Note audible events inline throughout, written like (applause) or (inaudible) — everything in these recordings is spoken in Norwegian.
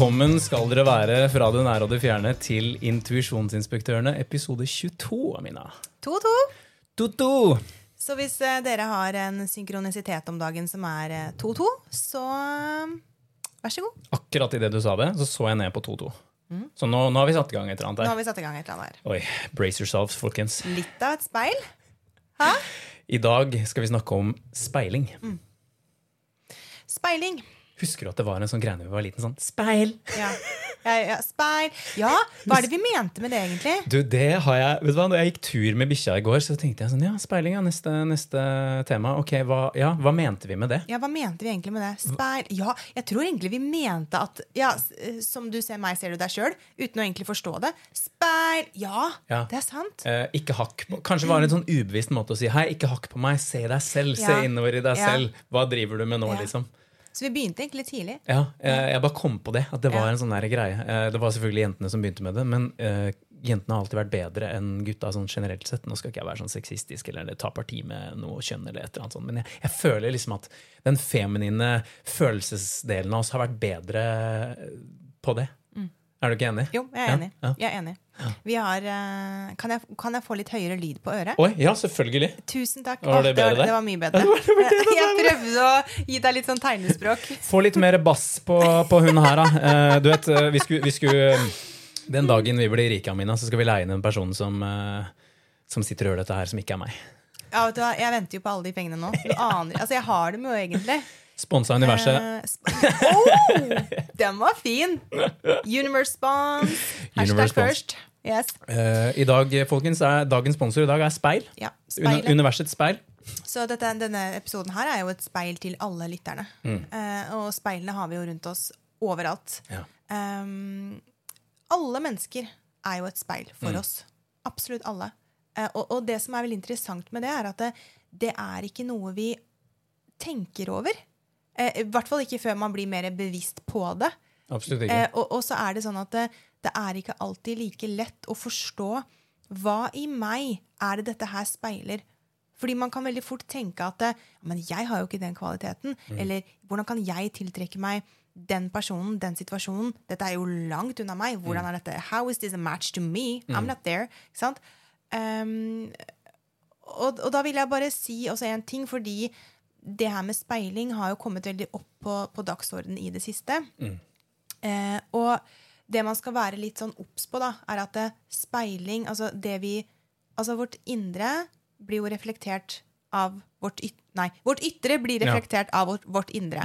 Velkommen skal dere være fra det nære og det fjerne til Intuisjonsinspektørene, episode 22, Amina. To-to. To-to! Så hvis eh, dere har en synkronisitet om dagen som er eh, to-to, så eh, vær så god. Akkurat idet du sa det, så så jeg ned på 2-2. Så nå, nå har vi satt i gang et eller annet her. Nå har vi satt i gang et eller annet her. Oi, brace yourselves, folkens. Litt av et speil. Hæ? I dag skal vi snakke om speiling. Speiling. Husker du at det var en sånn greie da vi var liten? sånn Speil! Ja. Ja, ja, speil. Ja, hva er det vi mente med det, egentlig? Du, det har jeg, vet du hva, Når jeg gikk tur med bikkja i går, så tenkte jeg sånn Ja, speiling er neste, neste tema. Ok, hva, ja, hva mente vi med det? Ja, Hva mente vi egentlig med det? Speil. Ja, jeg tror egentlig vi mente at Ja, som du ser meg, ser du deg sjøl. Uten å egentlig forstå det. Speil. Ja, Ja. det er sant. Eh, ikke hakk på, Kanskje var det en sånn ubevisst måte å si Hei, ikke hakk på meg, se deg selv, se innover i deg selv. Hva driver du med nå, liksom? Så vi begynte egentlig tidlig. Ja, jeg, jeg bare kom på det, at det var Ja. en sånn der greie. Eh, det var selvfølgelig jentene som begynte med det, men uh, jentene har alltid vært bedre enn gutta sånn generelt sett. Nå skal ikke jeg være sånn sexistisk eller ta parti med noe kjønn, eller et eller annet sånt, men jeg, jeg føler liksom at den feminine følelsesdelen av oss har vært bedre på det. Er du ikke enig? Jo, jeg er enig. ja. Jeg er enig. Vi har, eh, kan, jeg, kan jeg få litt høyere lyd på øret? Oi, ja, selvfølgelig. Tusen takk. Var det Åh, det, var, det var mye bedre. Jeg prøvde å gi deg litt sånn tegnespråk. Få litt mer bass på, på hun her, da. Eh, du vet, eh, vi skulle, vi skulle Den dagen vi blir rike, Amina, så skal vi leie inn en person som, som sitter og gjør dette her, som ikke er meg. Ja, vet du hva, jeg venter jo på alle de pengene nå. Du (laughs) aner, altså Jeg har dem jo egentlig. Sponsa universet. Uh, sp- (laughs) oh, den var fin! Universe Spons. Hashtag Universe first. Yes. Uh, I dag, folkens, er dagens sponsor i dag er Speil. Ja, Uni- Universets speil. Så dette, denne episoden her er jo et speil til alle lytterne. Eh, og speilene har vi jo rundt oss overalt. Ja. Um, alle mennesker er jo et speil for oss. Absolutt alle. Uh, og, og det som er veldig interessant med det, er at det, det er ikke noe vi tenker over. I hvert fall ikke før man blir mer bevisst på det. Absolutt ikke. Eh, og, og så er det sånn at det, det er ikke alltid like lett å forstå hva i meg er det dette her speiler. Fordi man kan veldig fort tenke at men jeg har jo ikke den kvaliteten. Eller hvordan kan jeg tiltrekke meg den personen, den situasjonen? Dette er jo langt unna meg. Hvordan er dette? How is this a match to me? I'm not there. Ikke sant? Um, og, og da vil jeg bare si også en ting, fordi det her med speiling har jo kommet veldig opp på, på dagsordenen i det siste. Eh, og det man skal være litt sånn obs på, da, er at det, speiling Altså det vi Altså vårt indre blir jo reflektert av vårt ytre Nei, vårt ytre blir Ja. reflektert av vårt, vårt indre.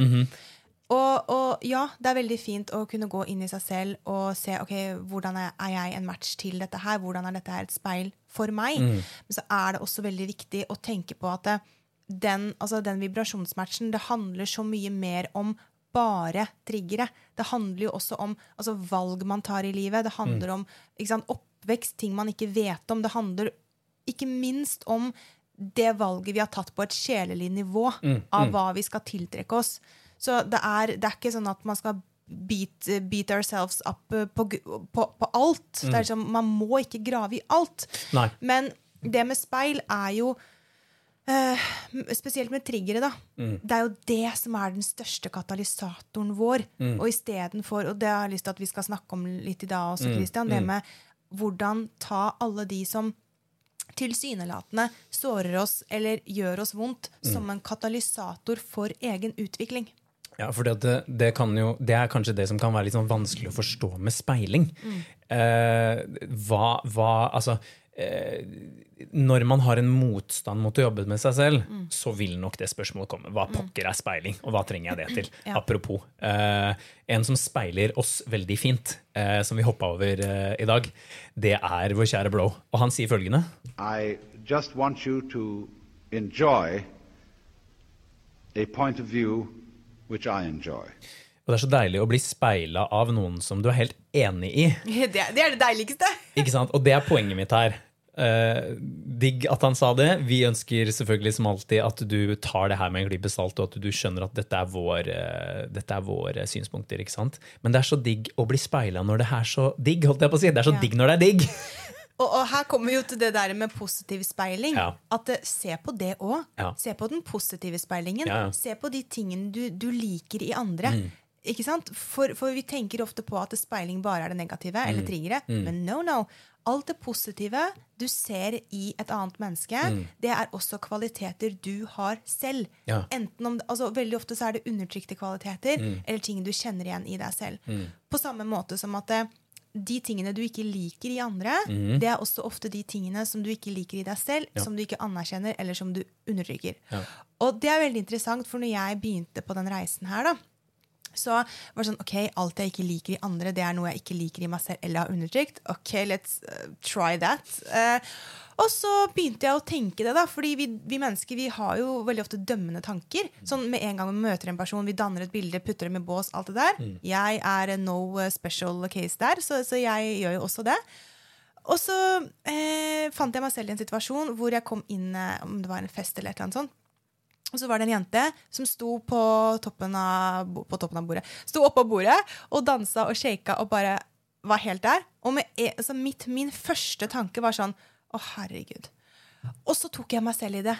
Og, og ja, det er veldig fint å kunne gå inn i seg selv og se ok, hvordan er, jeg en match til dette her. Hvordan er dette her et speil for meg? Men så er det også veldig viktig å tenke på at det, den, altså den vibrasjonsmatchen, det handler så mye mer om bare triggere. Det handler jo også om altså, valg man tar i livet. Det handler om ikke sant, oppvekst, ting man ikke vet om. Det handler ikke minst om det valget vi har tatt på et sjelelig nivå av hva vi skal tiltrekke oss. Så det er, det er ikke sånn at man skal beat, beat ourselves up eh, på, på, på alt. Det er liksom, man må ikke grave i alt. Nei. Men det med speil er jo eh, Spesielt med triggere, da. Det er jo det som er den største katalysatoren vår. Og istedenfor Og det har jeg lyst til at vi skal snakke om litt i dag også, Christian. Det med hvordan ta alle de som tilsynelatende sårer oss eller gjør oss vondt, som en katalysator for egen utvikling. Ja, for det, det, kan jo, det er kanskje det som kan være litt sånn vanskelig å forstå med speiling. Eh, hva, hva Altså Når man har en motstand mot å jobbe med seg selv, så vil nok det spørsmålet komme. Hva pokker er speiling, og hva trenger jeg det til? (clears throat) Ja. Apropos. Eh, en som speiler oss veldig fint, eh, som vi hoppa over eh, i dag, det er vår kjære Blow. Og han sier følgende. I just want you to enjoy a point of view which I enjoy. Og det er så deilig å bli speila av noen som du er helt enig i. (laughs) Det, det er det deiligste! Ikke sant? Og det er poenget mitt her. Eh, digg at han sa det. Vi ønsker selvfølgelig som alltid at du tar det her med en klype salt, og at du skjønner at dette er, vår, uh, dette er våre synspunkter. ikke sant? Men det er så digg å bli speila når det er så digg. holdt jeg på å si. Det er så Ja. digg når det er digg. (laughs) Og, og her kommer vi jo til det der med positiv speiling. Ja. At eh, Se på det òg. Ja. Se på den positive speilingen. Se på de tingene du, du liker i andre. Ikke sant? For, for vi tenker ofte på at speiling bare er det negative, eller Mm. triggere. Men no, no. Alt det positive du ser i et annet menneske, det er også kvaliteter du har selv. Mm. Ja. Enten om, altså Veldig ofte så er det undertrykte kvaliteter Mm. eller ting du kjenner igjen i deg selv. På samme måte som at eh, de tingene du ikke liker i andre, det er også ofte de tingene som du ikke liker i deg selv, Mm. Ja. som du ikke anerkjenner, eller som du undertrykker. Ja. Og det er veldig interessant, for når jeg begynte på den reisen her, da, så var det sånn OK, alt jeg ikke liker i andre, det er noe jeg ikke liker i meg selv eller har undertrykt. OK, let's uh, try that. Uh, og så begynte jeg å tenke det, da, fordi vi, vi mennesker vi har jo veldig ofte dømmende tanker. Sånn Med en gang vi møter en person, vi danner et bilde, putter dem i bås, alt det der. Jeg er no uh, special case der, så, så jeg gjør jo også det. Og så eh, fant jeg meg selv i en situasjon hvor jeg kom inn eh, om det var en fest eller et eller annet sånt. Og så var det en jente som sto på toppen av, på toppen av bordet. Sto oppå bordet og dansa og shaka og bare var helt der. Og med, e- altså mitt, min første tanke var sånn Å, herregud. Og så tok jeg meg selv i det.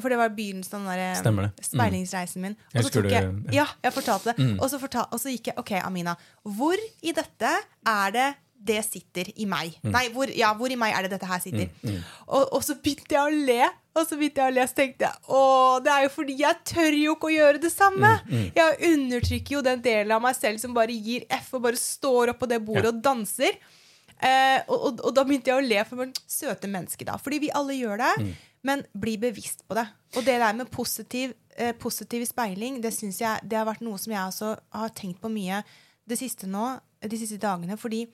For det var begynnelsen av den der, Stemmer det. Mm. speilingsreisen min. Og så tok jeg, Mm. ja, jeg fortalte det. Og, så fortal, og så gikk jeg OK, Amina. Hvor i dette er det det sitter i meg? Mm. Nei, hvor, ja, hvor i meg er det dette her sitter? Og, og så begynte jeg å le. Og så begynte jeg å le, så tenkte jeg å, det er jo fordi jeg tør jo ikke å gjøre det samme. Mm, Jeg undertrykker jo den delen av meg selv som bare gir F og bare står opp på det bordet Ja. og danser. Eh, og, og, og da begynte jeg å le for men, søte menneske, da. Fordi vi alle gjør det. Mm. Men bli bevisst på det. Og det der med positiv, eh, positiv speiling, det jeg det har vært noe som jeg også har tenkt på mye det siste nå, de siste dagene. Fordi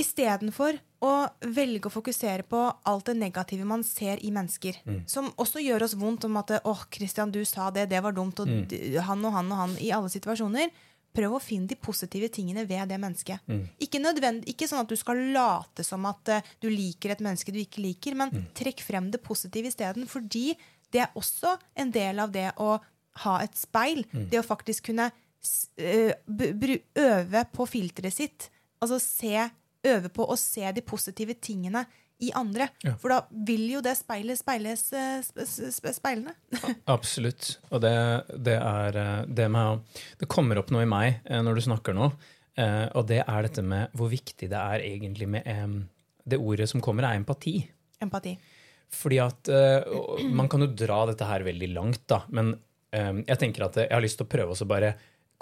istedenfor å velge å fokusere på alt det negative man ser i mennesker, som også gjør oss vondt om at åh, Christian, du sa det, det var dumt, og mm. han og han og han i alle situasjoner. Prøv å finne de positive tingene ved det mennesket. Ikke, nødvend- ikke sånn at du skal late som at uh, du liker et menneske du ikke liker, men trekk frem det positive isteden. Fordi det er også en del av det å ha et speil. Det å faktisk kunne uh, øve på filteret sitt. Altså se, øve på å se de positive tingene i andre. Ja. For da vil jo det speilet speiles eh, spe- spe- (laughs) Absolutt. Og det, det er eh, det med å Det kommer opp noe i meg eh, når du snakker nå, eh, og det er dette med hvor viktig det er egentlig med Det ordet som kommer, er empati. Empati. Fordi at Man kan jo dra dette her veldig langt, da, men jeg tenker at jeg har lyst til å prøve å bare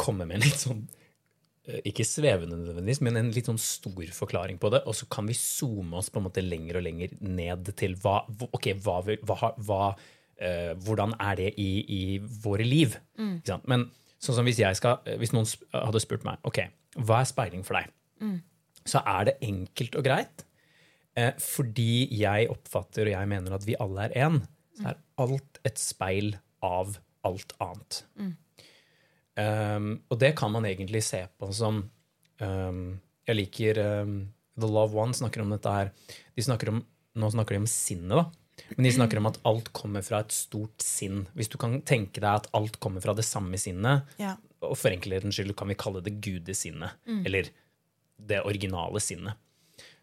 komme med en litt sånn ikke svevende nødvendigvis, men en litt sånn stor forklaring på det. Og så kan vi zoome oss på en måte lenger og lenger ned til hva, okay, hva, hva, hva uh, hvordan er det i, i våre liv? Sant? Men sånn som hvis, jeg skal, hvis noen hadde spurt meg ok, hva er speiling for deg, så er det enkelt og greit. Eh, fordi jeg oppfatter og jeg mener at vi alle er én, så er alt et speil av alt annet. Um, og det kan man egentlig se på som um, Jeg liker um, The Love One snakker om dette her. De snakker om, nå snakker de om sinnet, da. Men de snakker om at alt kommer fra et stort sinn. Hvis du kan tenke deg at alt kommer fra det samme sinnet, Ja. og for enkelhetens skyld kan vi kalle det gudesinnet, eller det originale sinnet,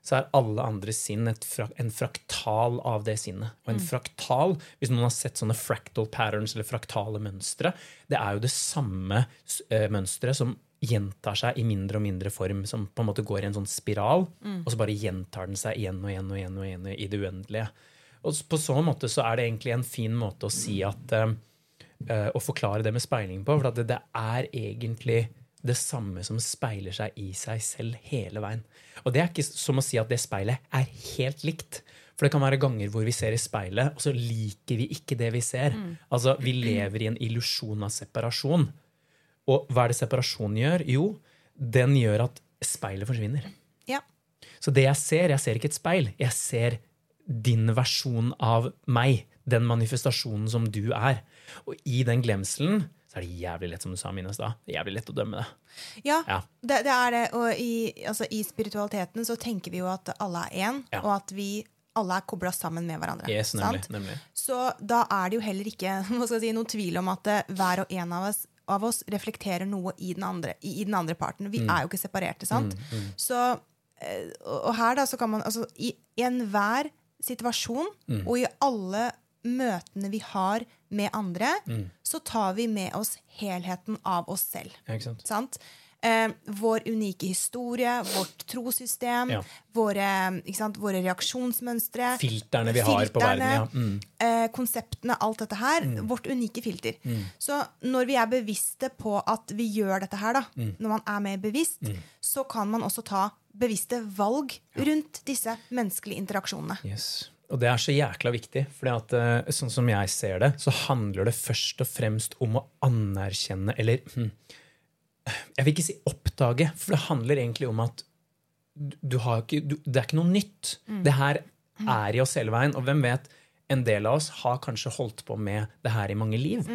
så er alle andre sinn et fra, en fraktal av det sinnet. Og en fraktal, hvis noen har sett sånne fractal patterns eller fraktale mønstre, det er jo det samme uh, mønsteret som gjentar seg i mindre og mindre form, som på en måte går i en sånn spiral, og så bare gjentar den seg igjen og igjen og igjen, og igjen i det uendelige. Og på sånn måte så er det egentlig en fin måte å si at uh, uh, Å forklare det med speiling på, for det, det er egentlig det samme som speiler seg i seg selv hele veien. Og det er ikke som å si at det speilet er helt likt. For det kan være ganger hvor vi ser i speilet, og så liker vi ikke det vi ser. Altså, Vi lever i en illusjon av separasjon. Og hva er det separasjon gjør? Jo, den gjør at speilet forsvinner. Ja. Så det jeg ser, jeg ser ikke et speil. Jeg ser din versjon av meg. Den manifestasjonen som du er. Og i den glemselen så er det jævlig lett, som du sa, Mine, da. Det er jævlig lett å dømme det. Ja, Ja. Det, det er det. Og i, altså, i spiritualiteten så tenker vi jo at alle er én, Ja. og at vi alle er kobla sammen med hverandre. Yes, nemlig, sant? nemlig. Så da er det jo heller ikke (laughs) si, noen tvil om at eh, hver og en av oss, av oss reflekterer noe i den andre, i, i den andre parten. Vi er jo ikke separerte, sant? Mm, mm. og og her da så kan man altså, I i enhver situasjon og i alle møtene vi har med andre, Mm. så tar vi med oss helheten av oss selv. Ja, sant? Sant? Eh, vår unike historie, vårt trossystem, Ja. våre, våre reaksjonsmønstre. Filterne vi har på verden. Ja. Mm. eh, konseptene, alt dette her. Vårt unike filter. Så når vi er bevisste på at vi gjør dette her, da, Mm. når man er mer bevisst, så kan man også ta bevisste valg rundt disse menneskelige interaksjonene. Yes. Og det er så jækla viktig, for sånn som jeg ser det, så handler det først og fremst om å anerkjenne, eller hm, Jeg vil ikke si oppdage, for det handler egentlig om at du, har ikke, du, det er ikke noe nytt. Det her er i oss hele veien, og hvem vet, en del av oss har kanskje holdt på med det her i mange liv.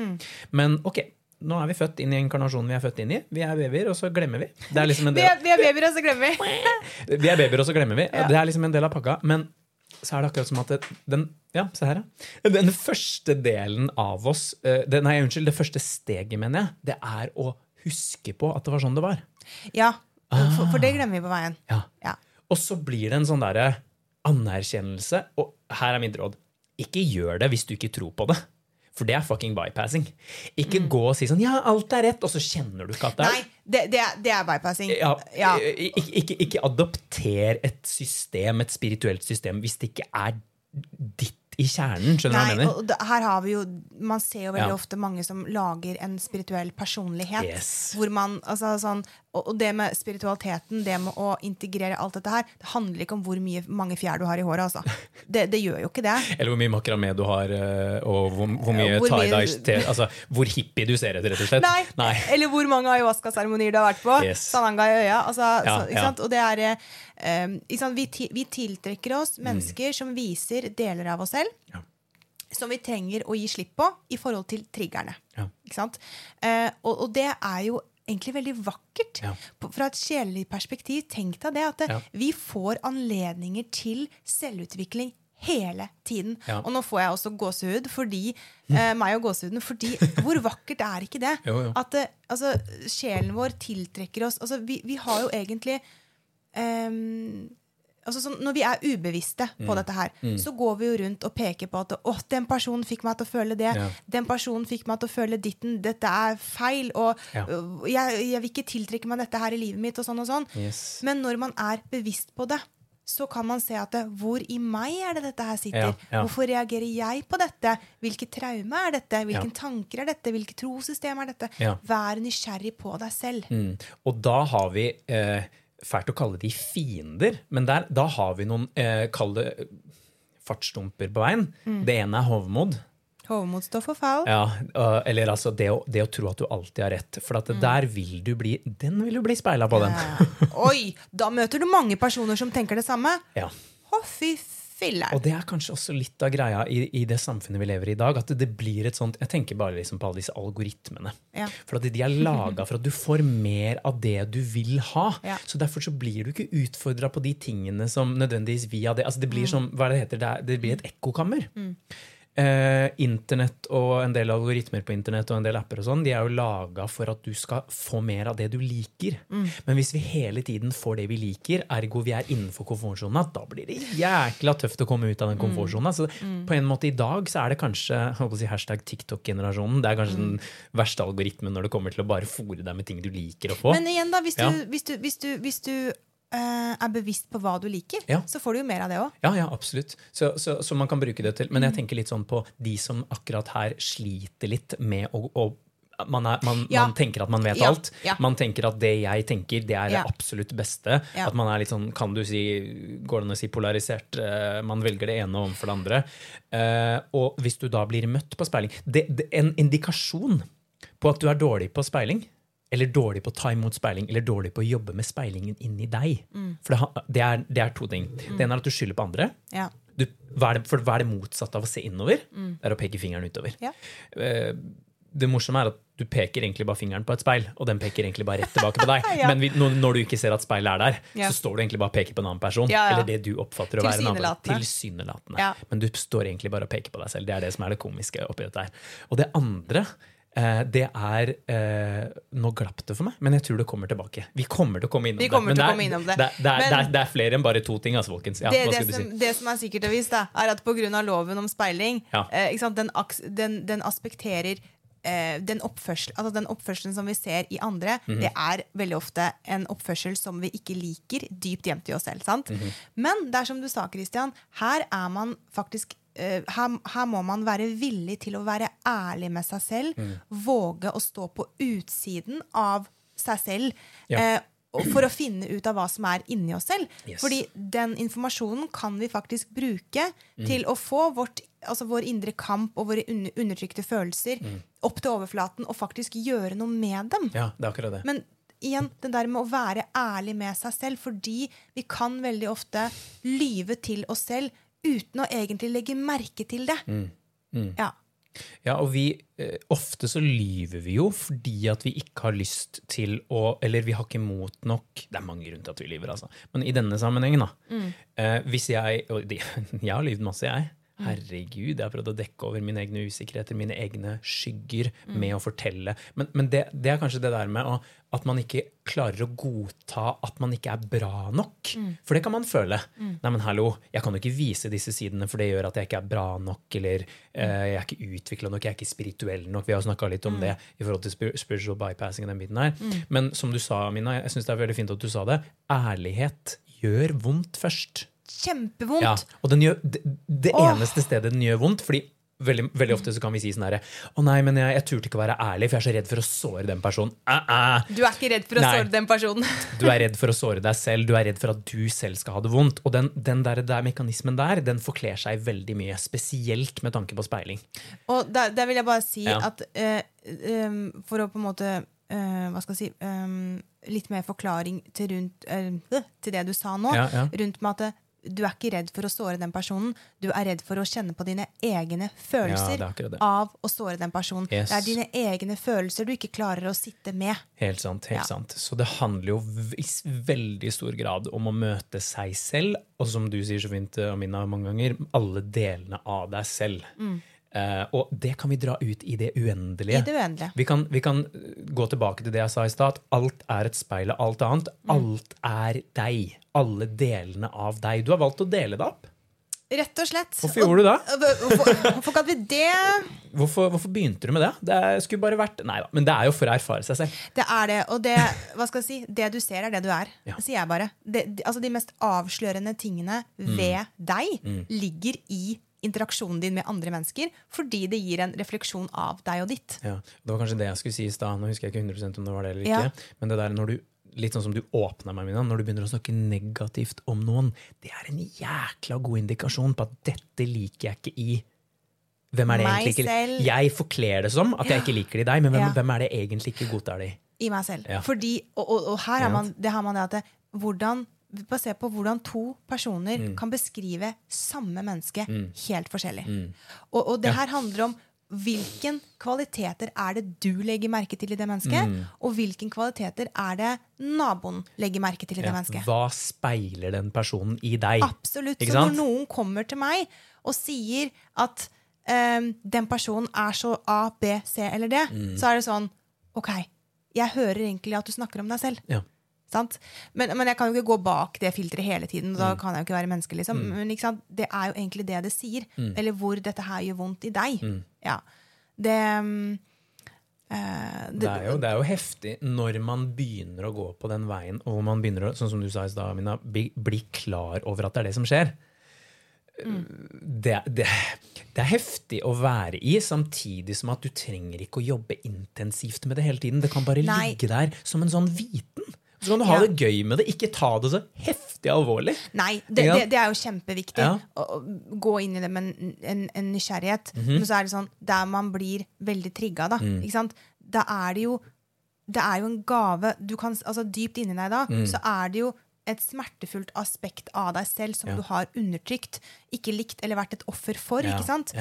Men ok, nå er vi født inn i inkarnasjonen vi er født inn i. Vi er babyer, og så glemmer vi. Det er liksom en Vi er, vi er babyer, og så glemmer vi. (laughs) vi er babyer, og så glemmer vi. Ja. Det er liksom en del av pakka. Men så er det akkurat som at det, den ja, se her, ja. Den første delen av oss eh, det, Nei, unnskyld, det første steget, mener jeg, det er å huske på at det var sånn det var. Ja, for, for det glemmer vi på veien. Ja. Ja. Og så blir det en sånn derre anerkjennelse. Og her er mitt råd. Ikke gjør det hvis du ikke tror på det. For det er fucking bypassing. Ikke Mm. gå og si sånn 'ja, alt er rett', og så kjenner du ikke at det er Nei, det, det, er, det er bypassing. ja, Ja. Ikke, ikke, ikke adopter et system, et spirituelt system, hvis det ikke er ditt i kjernen. Skjønner du hva jeg mener? og her har vi jo Man ser jo veldig Ja. ofte mange som lager en spirituell personlighet. Yes. Hvor man, altså sånn, og, og det med spiritualiteten, det med å integrere alt dette her, det handler ikke om hvor mye, mange fjær du har i håret. Altså. Det, det gjør jo ikke det. Eller hvor mye makramé du har, eh, og hvor, hvor mye tie-dye Altså hvor hippie du ser ut, rett og slett. Nei. Eller hvor mange ayahuasca-seremonier du har vært på. Yes. Sananga i øya. Altså, Ja, så, ja. Og det er ikke sant? Vi, vi tiltrekker oss Mm. mennesker som viser deler av oss selv. Ja. Som vi trenger å gi slipp på i forhold til triggerne. Ja. Ikke sant? Eh, og, og det er jo egentlig veldig vakkert. Ja. Fra et sjelelig perspektiv, tenk deg det. At det, Ja. vi får anledninger til selvutvikling hele tiden. Ja. Og nå får jeg også gåsehud, fordi eh, meg og gåsehuden, fordi hvor vakkert er ikke det? Jo, jo. At eh, altså, sjelen vår tiltrekker oss altså, vi, vi har jo egentlig ehm, altså, sånn, Når vi er ubevisste Mm. på dette her, så går vi jo rundt og peker på at å, den personen fikk meg til å føle det. Ja. Den personen fikk meg til å føle ditten. Dette er feil. Og Ja. øh, jeg, jeg vil ikke tiltrekke meg dette her i livet mitt. og sånn og sånn. Yes. Men når man er bevisst på det, så kan man se at det, hvor i meg er det dette her sitter? Ja, ja. Hvorfor reagerer jeg på dette? Hvilke traume er dette? Hvilke Ja. tanker er dette? Hvilke trossystem er dette? Vær nysgjerrig på deg selv. Mm. Og da har vi eh, Fælt å kalle de fiender, men der, da har vi noen eh, kalde eh, fartsdumper på veien. Mm. Det ene er hovmod. Hovmod står for fall. Ja, øh, eller altså det å, det å tro at du alltid har rett. For at der vil du bli Den vil du bli speila på, den. Ja. Oi! Da møter du mange personer som tenker det samme. (laughs) Ja. Å, fy filler'n. Og det er kanskje også litt av greia i, i det samfunnet vi lever i i dag. At det, blir et sånt Jeg tenker bare liksom på alle disse algoritmene. Ja. For at de er laga for at du får mer av det du vil ha. Ja. Så derfor så blir du ikke utfordra på de tingene som nødvendigvis via det Altså det blir som hva det heter, det, det blir et ekkokammer. Eh, internett og en del algoritmer på internett og en del apper og sånn, de er jo laga for at du skal få mer av det du liker. Men hvis vi hele tiden får det vi liker, ergo vi er innenfor komfortsona, da blir det jækla tøft å komme ut av den komfortsona. Så på en måte i dag så er det kanskje si, hashtag TikTok-generasjonen. Det er kanskje den verste algoritmen når det kommer til å bare fòre deg med ting du liker å få. Men igjen, da, hvis du, Ja. hvis du, hvis du, hvis du er bevisst på hva du liker, Ja. så får du jo mer av det òg. Ja, ja, absolutt. Så, så, så man kan bruke det til Men jeg tenker litt sånn på de som akkurat her sliter litt med å, å man, er, man, Ja. man tenker at man vet Ja, alt. ja. Man tenker at det jeg tenker, det er det absolutt beste. At man er litt sånn, kan du si, går det an å si polarisert? Uh, Man velger det ene overfor det andre. Uh, og hvis du da blir møtt på speiling det, det, En indikasjon på at du er dårlig på speiling, eller dårlig på å ta imot speiling, eller dårlig på å jobbe med speilingen inni deg. Mm. For det, det, er, det er to ting. Det ene er at du skylder på andre. Ja. Du, hva, er det, for hva er det motsatte av å se innover? Det er å peke fingeren utover. Ja. Eh, Det morsomme er at du peker egentlig bare fingeren på et speil, og den peker egentlig bare rett tilbake på deg. (laughs) Ja. Men vi, når, når du ikke ser at speilet er der, så står du egentlig bare og peker på en annen person. Eller det du oppfatter å være en annen. Tilsynelatende. Men du står egentlig bare og peker på deg selv. Det er det som er det komiske oppi dette her. Og det andre det er eh, Nå glapp det for meg, men jeg tror det kommer tilbake. Vi kommer til å komme innom det. men til er- innom det. Det, er- det, er, Men- det, er, er flere enn bare to ting, altså, folkens. Ja, som, det som er sikkert og visst, da, er at pga. loven om speiling, Ja. eh, sant, den, den, den aspekterer eh, den, oppførsel, altså den oppførselen som vi ser i andre, Mhm. det er veldig ofte en oppførsel som vi ikke liker, dypt gjemt i oss selv. sant? -hmm. Men det er som du sa, Christian, her er man faktisk eh, her, her må man være villig til å være ærlig med seg selv. Mm. Våge å stå på utsiden av seg selv. Ja. eh, for å finne ut av hva som er inni oss selv. Yes. Fordi den informasjonen kan vi faktisk bruke Mm. til å få vårt, altså vår indre kamp og våre undertrykte følelser Mm. opp til overflaten og faktisk gjøre noe med dem. Ja, det er akkurat det. Men igjen, det der med å være ærlig med seg selv, fordi vi kan veldig ofte lyve til oss selv uten å egentlig legge merke til det. Mm. Ja. Ja, og vi, eh, Ofte så lyver vi jo fordi at vi ikke har lyst til å Eller vi har ikke mot nok Det er mange grunner til at vi lyver, altså. Men i denne sammenhengen, da. Eh, hvis jeg Og (laughs) jeg har lyvd masse, jeg. Herregud, jeg har prøvd å dekke over mine egne usikkerheter, mine egne skygger, med å fortelle. Men, men det, det er kanskje det der med å, at man ikke klarer å godta at man ikke er bra nok. For det kan man føle. Nei, men hallo, jeg kan jo ikke vise disse sidene, for det gjør at jeg ikke er bra nok, eller uh, jeg er ikke utvikla nok, jeg er ikke spirituell nok. Vi har snakka litt om det i forhold til spiritual bypassing og den biten her. Men som du sa, Mina, jeg syns det er veldig fint at du sa det. Ærlighet gjør vondt først. Kjempevondt. Ja, og den gjør, det, det eneste stedet den gjør vondt fordi veldig, veldig ofte så kan vi si sånn herre Å nei, men jeg, jeg turte ikke å være ærlig, for jeg er så redd for å såre den personen. Uh -uh. Du er ikke redd for å Nei. såre den personen. (laughs) Du er redd for å såre deg selv, du er redd for at du selv skal ha det vondt. Og den, den der, der mekanismen der, den forkler seg veldig mye. Spesielt med tanke på speiling. Og der, der vil jeg bare si Ja. at uh, um, for å på en måte eh, Hva skal jeg si um, Litt mer forklaring til, rundt, eh, til det du sa nå. Ja, ja. Rundt med at du er ikke redd for å såre den personen. Du er redd for å kjenne på dine egne følelser er det. av å såre den personen. Yes. Det er dine egne følelser du ikke klarer å sitte med. Helt sant. helt Ja. sant. Så det handler jo i veldig stor grad om å møte seg selv, og som du sier så fint, Amina, mange ganger, alle delene av deg selv. Eh, og det kan vi dra ut i det uendelige. Mm. I det uendelige. Vi kan, vi kan eh, gå tilbake til det jeg sa i stad. at Alt er et speil av alt annet. Mm. Alt er deg. Alle delene av deg. Du har valgt å dele det opp. Rett og slett. Hvorfor gjorde du det? Hvorfor, vi det Hvorfor, hvorfor begynte du med det? Det skulle bare vært Nei da, men det er jo for å erfare seg selv. Det er det. Og det, hva skal jeg si, det du ser, er det du er. Ja. sier jeg bare. Det, de, altså de mest avslørende tingene Mm. ved deg ligger i interaksjonen din med andre mennesker, fordi det gir en refleksjon av deg og ditt. Ja, Det var kanskje det jeg skulle si i stad. Nå husker jeg ikke 100% om det var det eller Ja. ikke. Men det der når du litt sånn som du åpna meg, Mina, når du begynner å snakke negativt om noen, det er en jækla god indikasjon på at dette liker jeg ikke i Hvem er det Meg egentlig ikke. Jeg forkler det som at jeg ikke liker det i deg, men hvem, Ja. hvem er det egentlig ikke godtar det i? I meg selv. Ja. Fordi, og, og, og her har man det, har man det at det, hvordan Basert på hvordan to personer Mm. kan beskrive samme menneske helt forskjellig. Og, og det her handler om hvilken kvaliteter er det du legger merke til i det mennesket, Mm. og hvilken kvaliteter er det naboen legger merke til i det Ja, mennesket. Hva speiler den personen i deg? Absolutt. Så når noen kommer til meg og sier at um, den personen er så A, B, C eller D, Mm. så er det sånn OK, jeg hører egentlig at du snakker om deg selv. Ja. Men, men jeg kan jo ikke gå bak det filteret hele tiden. Mm. Da kan jeg jo ikke være menneske. Liksom. Men ikke sant? det er jo egentlig det det sier. Mm. Eller hvor dette her gjør vondt i deg. Ja. Det, uh, det, Det er, jo, det er jo heftig når man begynner å gå på den veien, og man begynner å sånn som du sa i sted, Amina, bli, bli klar over at det er det som skjer. Det, det, det er heftig å være i, samtidig som at du trenger ikke å jobbe intensivt med det hele tiden. Det kan bare Nei. ligge der som en sånn viten. Så kan du ha Ja. det gøy med det. Ikke ta det så heftig alvorlig. Nei, det, det, det er jo kjempeviktig Ja. Å, gå inn i det med en, en, en nysgjerrighet. Men så er det sånn der man blir veldig trigga, da. Mm. Ikke sant? Da er det jo Det er jo en gave du kan, altså Dypt inni deg da, Mm. så er det jo et smertefullt aspekt av deg selv som Ja. du har undertrykt, ikke likt eller vært et offer for. Ikke sant?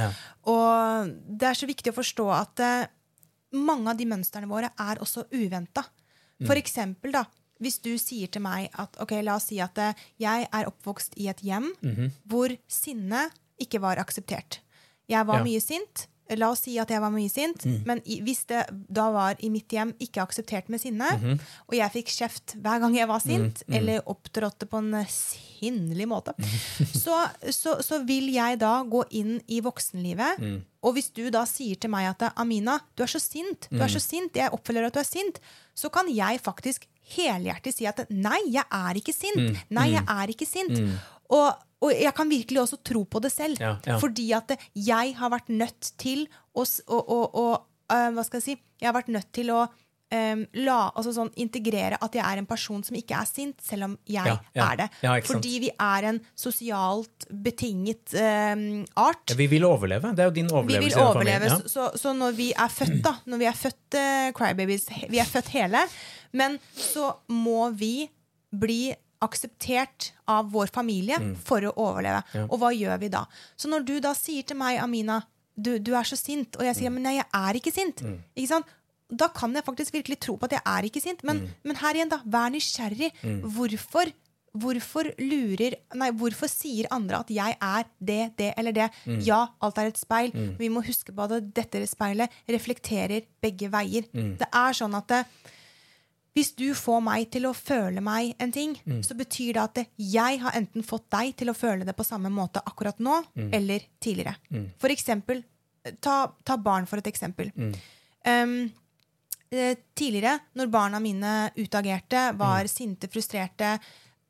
Og det er så viktig å forstå at uh, mange av de mønstrene våre er også uventa. Mm. For eksempel, da, hvis du sier til meg at ok, la oss si at eh, jeg er oppvokst i et hjem Mhm. hvor sinne ikke var akseptert. Jeg var Ja. mye sint. La oss si at jeg var mye sint, men hvis det da var i mitt hjem ikke akseptert med sinne, og jeg fikk kjeft hver gang jeg var sint, eller opptrådte på en sinnlig måte, (laughs) så, så, så vil jeg da gå inn i voksenlivet. Og hvis du da sier til meg at Amina, du er så sint, du er så sint, jeg oppfølger at du er sint, så kan jeg faktisk helhjertet si at nei, jeg er ikke sint. Nei, jeg er ikke sint. Og, og jeg kan virkelig også tro på det selv. Ja, ja. Fordi at jeg har vært nødt til å, å, å, øh, Hva skal jeg si? Jeg har vært nødt til å øhm, la, altså sånn, integrere at jeg er en person som ikke er sint, selv om jeg Ja, er det. Fordi vi er en sosialt betinget øhm, art. Vi vil overleve. Det er jo din Vi overlevelse. vil overleve. Så, så når vi er født, da Når vi er født uh, crybabies Vi er født hele. Men så må vi bli akseptert av vår familie for å overleve. Mm. Ja. Og hva gjør vi da? Så når du da sier til meg, Amina, du, du er så sint, og jeg Mm. sier men nei, jeg er ikke sint, ikke sant? da kan jeg faktisk virkelig tro på at jeg er ikke sint. Men, Mm. men her igjen, da. Vær nysgjerrig. Hvorfor Hvorfor lurer Nei, hvorfor sier andre at jeg er det, det eller det? Mm. Ja, alt er et speil. Vi må huske på at dette speilet reflekterer begge veier. Mm. Det er sånn at det, hvis du får meg til å føle meg en ting, Mm. så betyr det at jeg har enten fått deg til å føle det på samme måte akkurat nå, Mm. eller tidligere. For eksempel, ta, ta barn for et eksempel. Um, tidligere, når barna mine utagerte, var sinte, frustrerte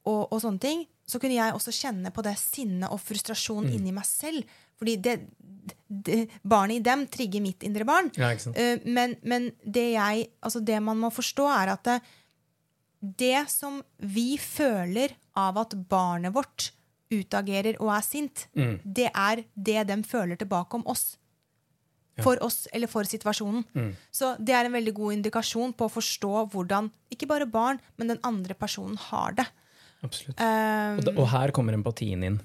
og, og sånne ting, så kunne jeg også kjenne på det sinnet og frustrasjon inni meg selv. Fordi det, det, barnet i dem trigger mitt indre barn. Ja? Eh, men, men det, jeg, altså det man må forstå, er at det, det som vi føler av at barnet vårt utagerer og er sint, Mm. det er det de føler tilbake om oss. For oss eller for situasjonen. Mm. Så det er en veldig god indikasjon på å forstå hvordan ikke bare barn, men den andre personen har det. Absolutt. Um, Og, da, og her kommer empatien inn.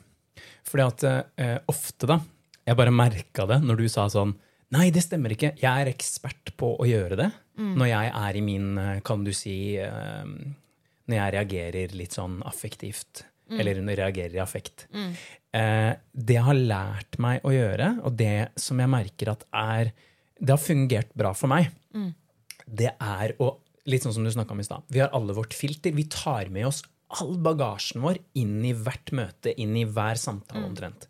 Fordi at eh, ofte, da Jeg bare merka det når du sa sånn Nei, det stemmer ikke. Jeg er ekspert på å gjøre det. Når jeg er i min, eh, kan du si eh, Når jeg reagerer litt sånn affektivt. Eller når jeg reagerer i affekt. Eh, det jeg har lært meg å gjøre, og det som jeg merker at er Det har fungert bra for meg, det er å Litt sånn som du snakka om i stad. Vi har alle vårt filter. Vi tar med oss all bagasjen vår inn i hvert møte, inn i hver samtale omtrent.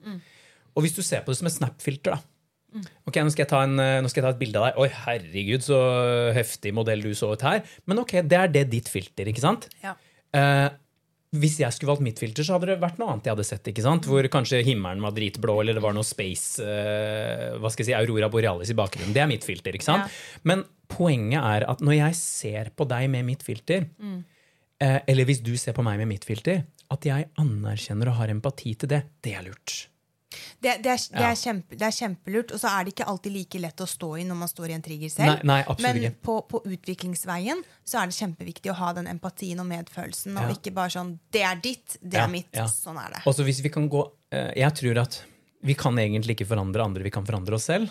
Og hvis du ser på det som et Snap-filter, da. Ok, nå skal, en, eh, nå skal jeg ta et bilde av deg. Oi, herregud, så heftig modell du så ut her. Men ok, det er det ditt filter, ikke sant? Ja. Eh, hvis jeg skulle valgt mitt filter, så hadde det vært noe annet jeg hadde sett. ikke sant? Hvor kanskje himmelen var dritblå, eller det var noe space eh, hva skal jeg si, Aurora Borealis i bakgrunnen. Det er mitt filter. ikke sant? Ja. Men poenget er at når jeg ser på deg med mitt filter, eh, eller hvis du ser på meg med mitt filter, at jeg anerkjenner og har empati til det, det er lurt. Det, det, er, det, er kjempe, det er kjempelurt, og så er det ikke alltid like lett å stå i når man står i en trigger selv. Nei, nei, Men på, på utviklingsveien så er det kjempeviktig å ha den empatien og medfølelsen, og Ja. ikke bare sånn 'Det er ditt, det Ja, er mitt'. ja. Sånn er det. Også hvis vi kan gå eh, Jeg tror at vi kan egentlig ikke forandre andre, vi kan forandre oss selv.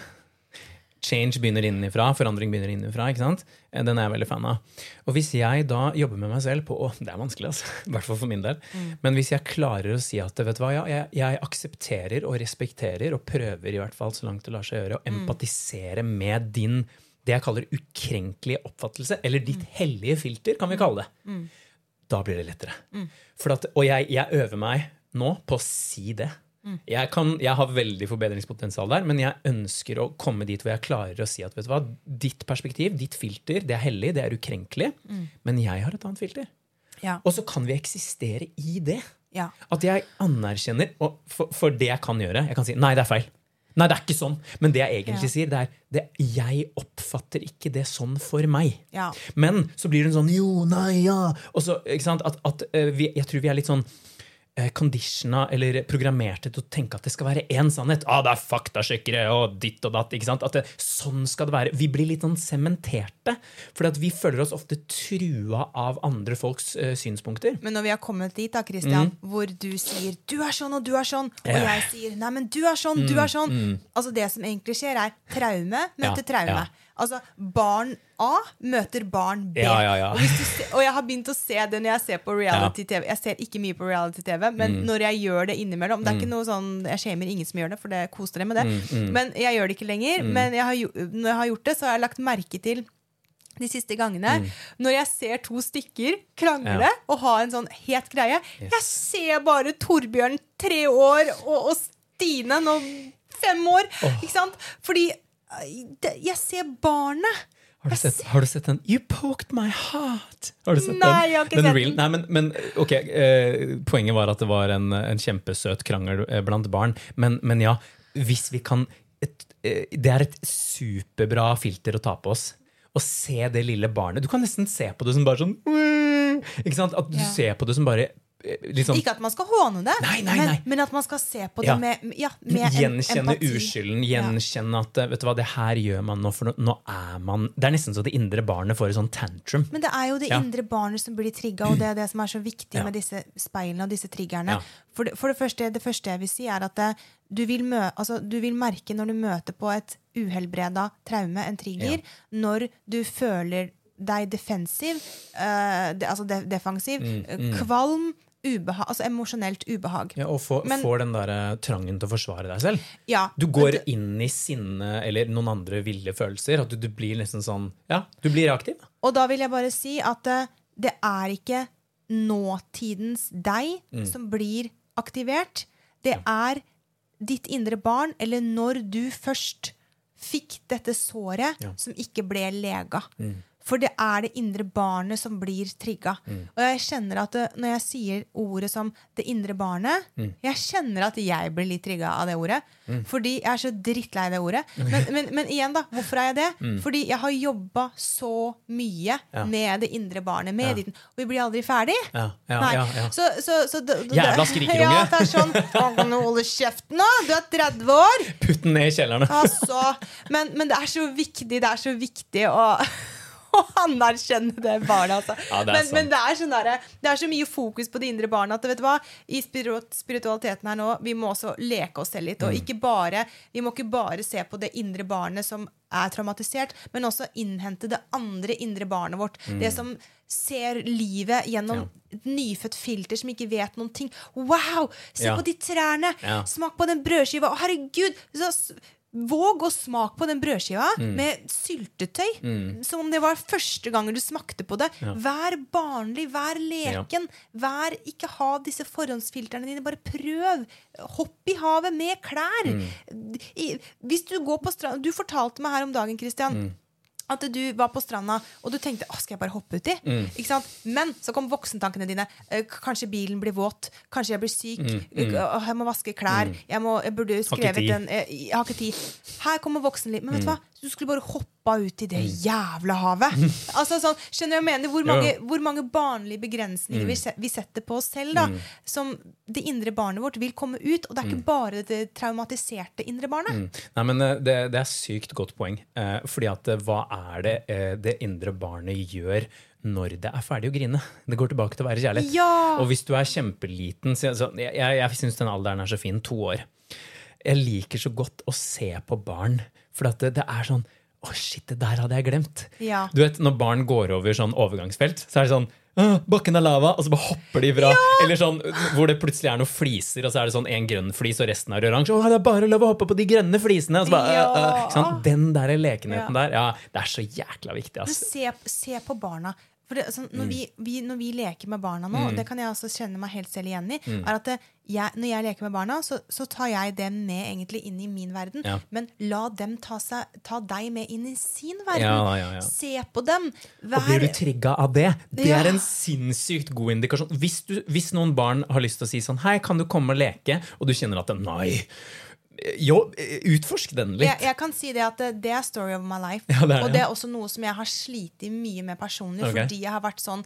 Change begynner innenfra, forandring begynner innenfra. ikke sant? Eh, Den er jeg veldig fan av. Og hvis jeg da jobber med meg selv på å, Det er vanskelig, altså. (laughs) I hvert fall for min del. Men hvis jeg klarer å si at vet du hva, ja, jeg, jeg aksepterer og respekterer og prøver i hvert fall så langt det lar seg gjøre, å empatisere med din det jeg kaller ukrenkelige oppfattelse, eller ditt hellige filter, kan vi kalle det da blir det lettere. For at, og jeg, jeg øver meg nå på å si det. Jeg, kan, jeg har veldig forbedringspotensial der, men jeg ønsker å komme dit hvor jeg klarer å si at vet du hva, ditt perspektiv, ditt filter, det er hellig, det er ukrenkelig, men jeg har et annet filter. Ja. Og så kan vi eksistere i det. Ja. At jeg anerkjenner og for, for det jeg kan gjøre. Jeg kan si nei, det er feil. Nei, det er ikke sånn. Men det jeg egentlig Ja. sier, det er det, jeg oppfatter ikke det sånn for meg. Ja. Men så blir hun sånn jo, nei, ja. Og så, ikke at, at eh, vi, Jeg tror vi er litt sånn conditiona eller programmerte til å tenke at det skal være én sannhet. Ah, det er faktasjekkere og ditt og datt. ikke sant? At det, sånn skal det være. Vi blir litt sånn sementerte. For vi føler oss ofte trua av andre folks uh, synspunkter. Men når vi har kommet dit, da, Christian, hvor du sier 'du er sånn og du er sånn', og Mm. Ja. Mm, jeg sier 'nei, men du er sånn, du er sånn' Altså Det som egentlig skjer, er traume møter Ja, traume. ja. Altså Barn A møter barn B. Ja, ja, ja. Og, se, og jeg har begynt å se det når jeg ser på reality-TV. Jeg ser ikke mye på reality-TV, men Mm. når jeg gjør det innimellom Det er ikke noe sånn, Jeg shamer ingen som gjør det, for det koser dere med det. Mm, Men jeg gjør det ikke lenger. Men jeg har, når jeg har gjort det, så har jeg lagt merke til de siste gangene. Når jeg ser to stykker krangle Mm. Ja. og ha en sånn het greie Jeg ser bare Torbjørn tre år og, og Stine nå fem år. Ikke sant? Fordi jeg ser barnet. Har du, sett, har du sett den You poked my heart? Har du sett Nei, den? jeg har ikke den sett den. Nei, men, men ok, eh, Poenget var at det var en, en kjempesøt krangel eh, blant barn. Men, men ja, hvis vi kan et, eh, Det er et superbra filter å ta på oss. Å se det lille barnet. Du kan nesten se på det som bare sånn? At du Ja. ser på det som bare liksom Ikke at man skal håne det, Nei, nei, nei. Men, men at man skal se på det Ja. med, ja, med Gjenkjenne empati. uskylden, gjenkjenne at eh, vet du hva, det her gjør man nå, for nå, er man Det er nesten så det indre barnet får et sånn tantrum. Men det er jo det Ja. indre barnet som blir trigga, og det er det som er så viktig Ja. med disse speilene og disse triggerne. Ja. For, det, for det, første, det første jeg vil si, er at det, du, vil mø, altså, du vil merke når du møter på et uhelbreda traume, en trigger, når du føler deg defensiv, uh, de, altså de, defensiv, eh, kvalm, ubehag, altså emosjonelt ubehag. Ja, og få, Men- får den der eh, trangen til å forsvare deg selv. Ja, Du går det- inn i sinne eller noen andre ville følelser. At du, du blir nesten sånn Ja, du blir reaktiv. Og da vil jeg bare si at eh, det er ikke nåtidens deg Mm. som blir aktivert. Det er ditt indre barn, eller når du først fikk dette såret Ja. Mm. som ikke ble lega. For det er det indre barnet som blir trigga. Mm. Og jeg kjenner at det, når jeg sier ordet som 'det indre barnet', Mm. jeg kjenner at jeg blir litt trigga av det ordet. Fordi jeg er så drittlei det ordet. (laughs) Men, men, men igjen, da. Hvorfor er jeg det? Fordi jeg har jobba så mye Mm. Ja. med det indre barnet. Med Ja. ditt, og vi blir aldri ferdig. Ja, ja. Så, så, så Jævla skrikerunge. (laughs) Ja, det er sånn (laughs) «Å, Kan du holde kjeften, da? Du er 30 år! Putt den ned i kjelleren. Altså, men, men det er så viktig Det er så viktig å, (laughs) å anerkjenne det barnet. Altså. Ja, det men, men det er, sånn der, det er så mye fokus på det indre barna at vet du hva? i spiritualiteten her nå, vi må også leke oss selv litt. Mm. Og ikke bare, vi må ikke bare se på det indre barnet som er traumatisert, men også innhente det andre indre barnet vårt. Mm. Det som ser livet gjennom et nyfødt filter som ikke vet noen ting. Wow! Se Ja. på de trærne! Ja. Smak på den brødskiva. Å, herregud! Så, våg å smake på den brødskiva Mm. med syltetøy. Som om det var første gangen du smakte på det. Vær barnlig, vær leken. Vær, ikke ha disse forhåndsfiltrene dine. Bare prøv. Hopp i havet med klær. Mm. I, hvis du går på stranda Du fortalte meg her om dagen, Christian. Mm. At du var på stranda og du tenkte å, skal jeg bare hoppe uti. Mm. Ikke sant? Men så kom voksentankene dine. Eh, Kanskje bilen blir våt. Kanskje jeg blir syk. Mm, Mm. Jeg må vaske klær. Jeg, må, jeg burde skrevet en jeg, Jeg har ikke tid. Her kommer voksenlivet. Men vet Mm. du hva? Du skulle bare hoppa ut i det jævla havet. altså sånn, Skjønner jeg mener? Hvor mange, Ja. hvor mange barnlige begrensninger vi, vi setter på oss selv. da Som det indre barnet vårt vil komme ut. Og det er ikke bare det traumatiserte indre barnet. Nei, men eh, det, det er sykt godt poeng. Eh, fordi at eh, hva er det eh, det indre barnet gjør når det er ferdig å grine? Det går tilbake til å være kjærlighet. Ja! Og hvis du er kjempeliten så, så, Jeg, jeg, jeg syns den alderen er så fin. To år. Jeg liker så godt å se på barn, for det, det er sånn Å, shit, det der hadde jeg glemt. Ja. Du vet, Når barn går over sånn overgangsfelt, så er det sånn Bakken er lava, og så bare hopper de fra. Eller sånn, Hvor det plutselig er noen fliser, og så er det sånn en grønn flis, og resten er oransje. Å, det er bare lov å hoppe på de grønne flisene! Og så bare, Ja. uh, uh, sånn. Den der lekenheten Ja. der, ja, det er så jækla viktig. Altså. se, se på barna. Det, altså, Mm. når, vi, vi, når vi leker med barna nå, og det kan jeg også kjenne meg helt selv igjen i, Mm. er at det, jeg, når jeg leker med barna, så, så tar jeg dem med egentlig inn i min verden. Ja. Men la dem ta, seg, ta deg med inn i sin verden. Ja, ja, ja. Se på dem. Og blir du trigga av det? Det Ja. er en sinnssykt god indikasjon. Hvis, du, hvis noen barn har lyst til å si sånn Hei, kan du komme og leke? Og du kjenner at Nei. Jo, utforsk den litt. jeg, jeg kan si det at det, det er story of my life. Ja, det er og det. det er også noe som jeg har slitt mye med personlig, okay. fordi jeg har vært sånn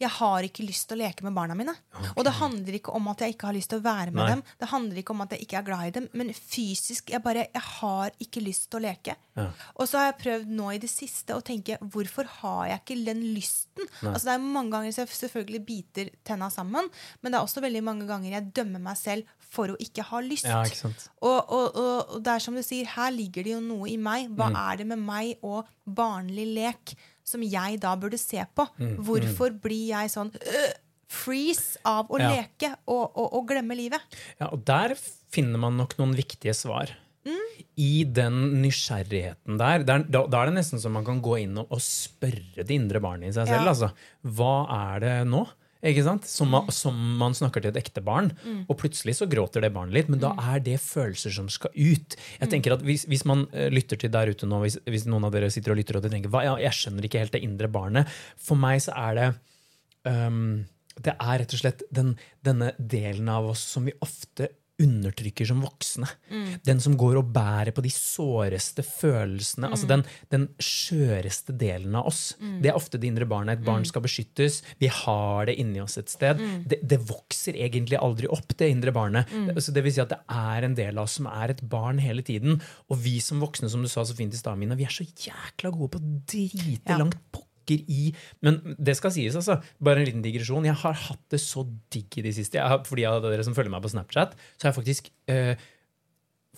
jeg har ikke lyst til å leke med barna mine. Og det handler ikke om at jeg ikke har lyst til å være med Nei. dem. Det handler ikke om at jeg ikke er glad i dem, men fysisk jeg bare, jeg har ikke lyst til å leke. Ja. Og så har jeg prøvd nå i det siste å tenke hvorfor har jeg ikke den lysten? Altså Det er mange ganger jeg selvfølgelig biter tenna sammen, men det er også veldig mange ganger jeg dømmer meg selv for å ikke ha lyst. Ja, ikke? Og, og, og, og det er som du sier, her ligger det jo noe i meg. Hva Mm. er det med meg og barnlig lek som jeg da burde se på. Hvorfor blir jeg sånn øh, freeze av å Ja. leke og, og, og glemme livet? Ja, og der finner man nok noen viktige svar. I den nysgjerrigheten der. der da, da er det nesten så man kan gå inn og, og spørre det indre barnet i seg selv. Ja. Altså, hva er det nå? Ikke sant? Som, man, som man snakker til et ekte barn, og plutselig så gråter det barnet litt, men da er det følelser som skal ut. Jeg tenker at Hvis, hvis man eh, lytter til der ute nå, hvis, hvis noen av dere sitter og lytter og tenker hva, ja, jeg skjønner ikke helt det indre barnet, for meg så er det um, det er rett og slett den, denne delen av oss som vi ofte undertrykker som voksne. Den som går og bærer på de såreste følelsene. altså Den, den skjøreste delen av oss. Det er ofte det indre barnet. Et barn skal beskyttes. Vi har det inni oss et sted. Det, det vokser egentlig aldri opp, det indre barnet. Det, så det vil si at det er en del av oss som er et barn hele tiden. Og vi som voksne, som du sa så fint i stad, Mina, vi er så jækla gode på å drite Ja. langt pokker i Men det skal sies, altså. Bare en liten digresjon. Jeg har hatt det så digg i det siste. Jeg har, for de av dere som følger meg på Snapchat, så har jeg faktisk eh,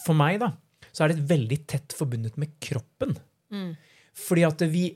For meg, da, så er det veldig tett forbundet med kroppen. Fordi at vi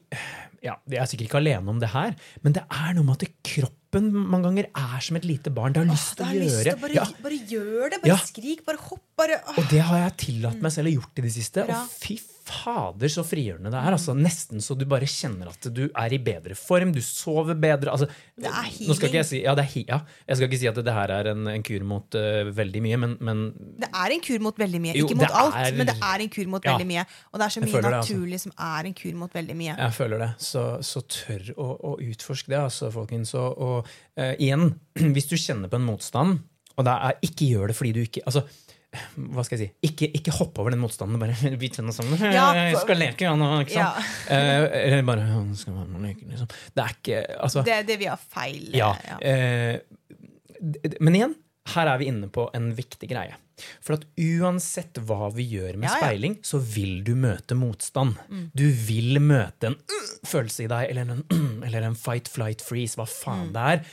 ja, Jeg er sikkert ikke alene om det her, men det er noe med at kroppen mange ganger er som et lite barn. Det har lyst til å gjøre bare, ja, bare gjør det. Bare Ja. skrik, bare hopp. Bare. Og det har jeg tillatt meg selv å gjort i det siste. Bra. Og fy fader, så frigjørende det er. Altså, nesten så du bare kjenner at du er i bedre form, du sover bedre. Altså, Det er Nå skal ikke jeg healing. si, ja, det er, ja, jeg skal ikke si at det her er en, en kur mot uh, veldig mye, men, men Det er en kur mot veldig mye. Jo, Ikke mot alt, er- men det er en kur mot Ja. veldig mye. Og det er så mye naturlig det, altså. som er en kur mot veldig mye. jeg føler det. Så, så tør å, å utforske det, altså, folkens. Og, og uh, igjen, (clears throat) hvis du kjenner på en motstand, og det er ikke gjør det fordi du ikke altså, hva skal jeg si? Ikke, ikke hopp over den motstanden. Bare (laughs) bit tenna sammen. Ja, jeg skal leke, ja, nå. Ikke sant? Ja. Eh, eller bare «Ja, nå skal man leke, liksom. Det er ikke altså, Det er det vi har feil. Ja. ja. eh, men igjen, her er vi inne på en viktig greie. For at uansett hva vi gjør med Ja, ja. speiling, så vil du møte motstand. Du vil møte en uh, følelse i deg, eller en, eller en fight, flight, freeze, hva faen det er.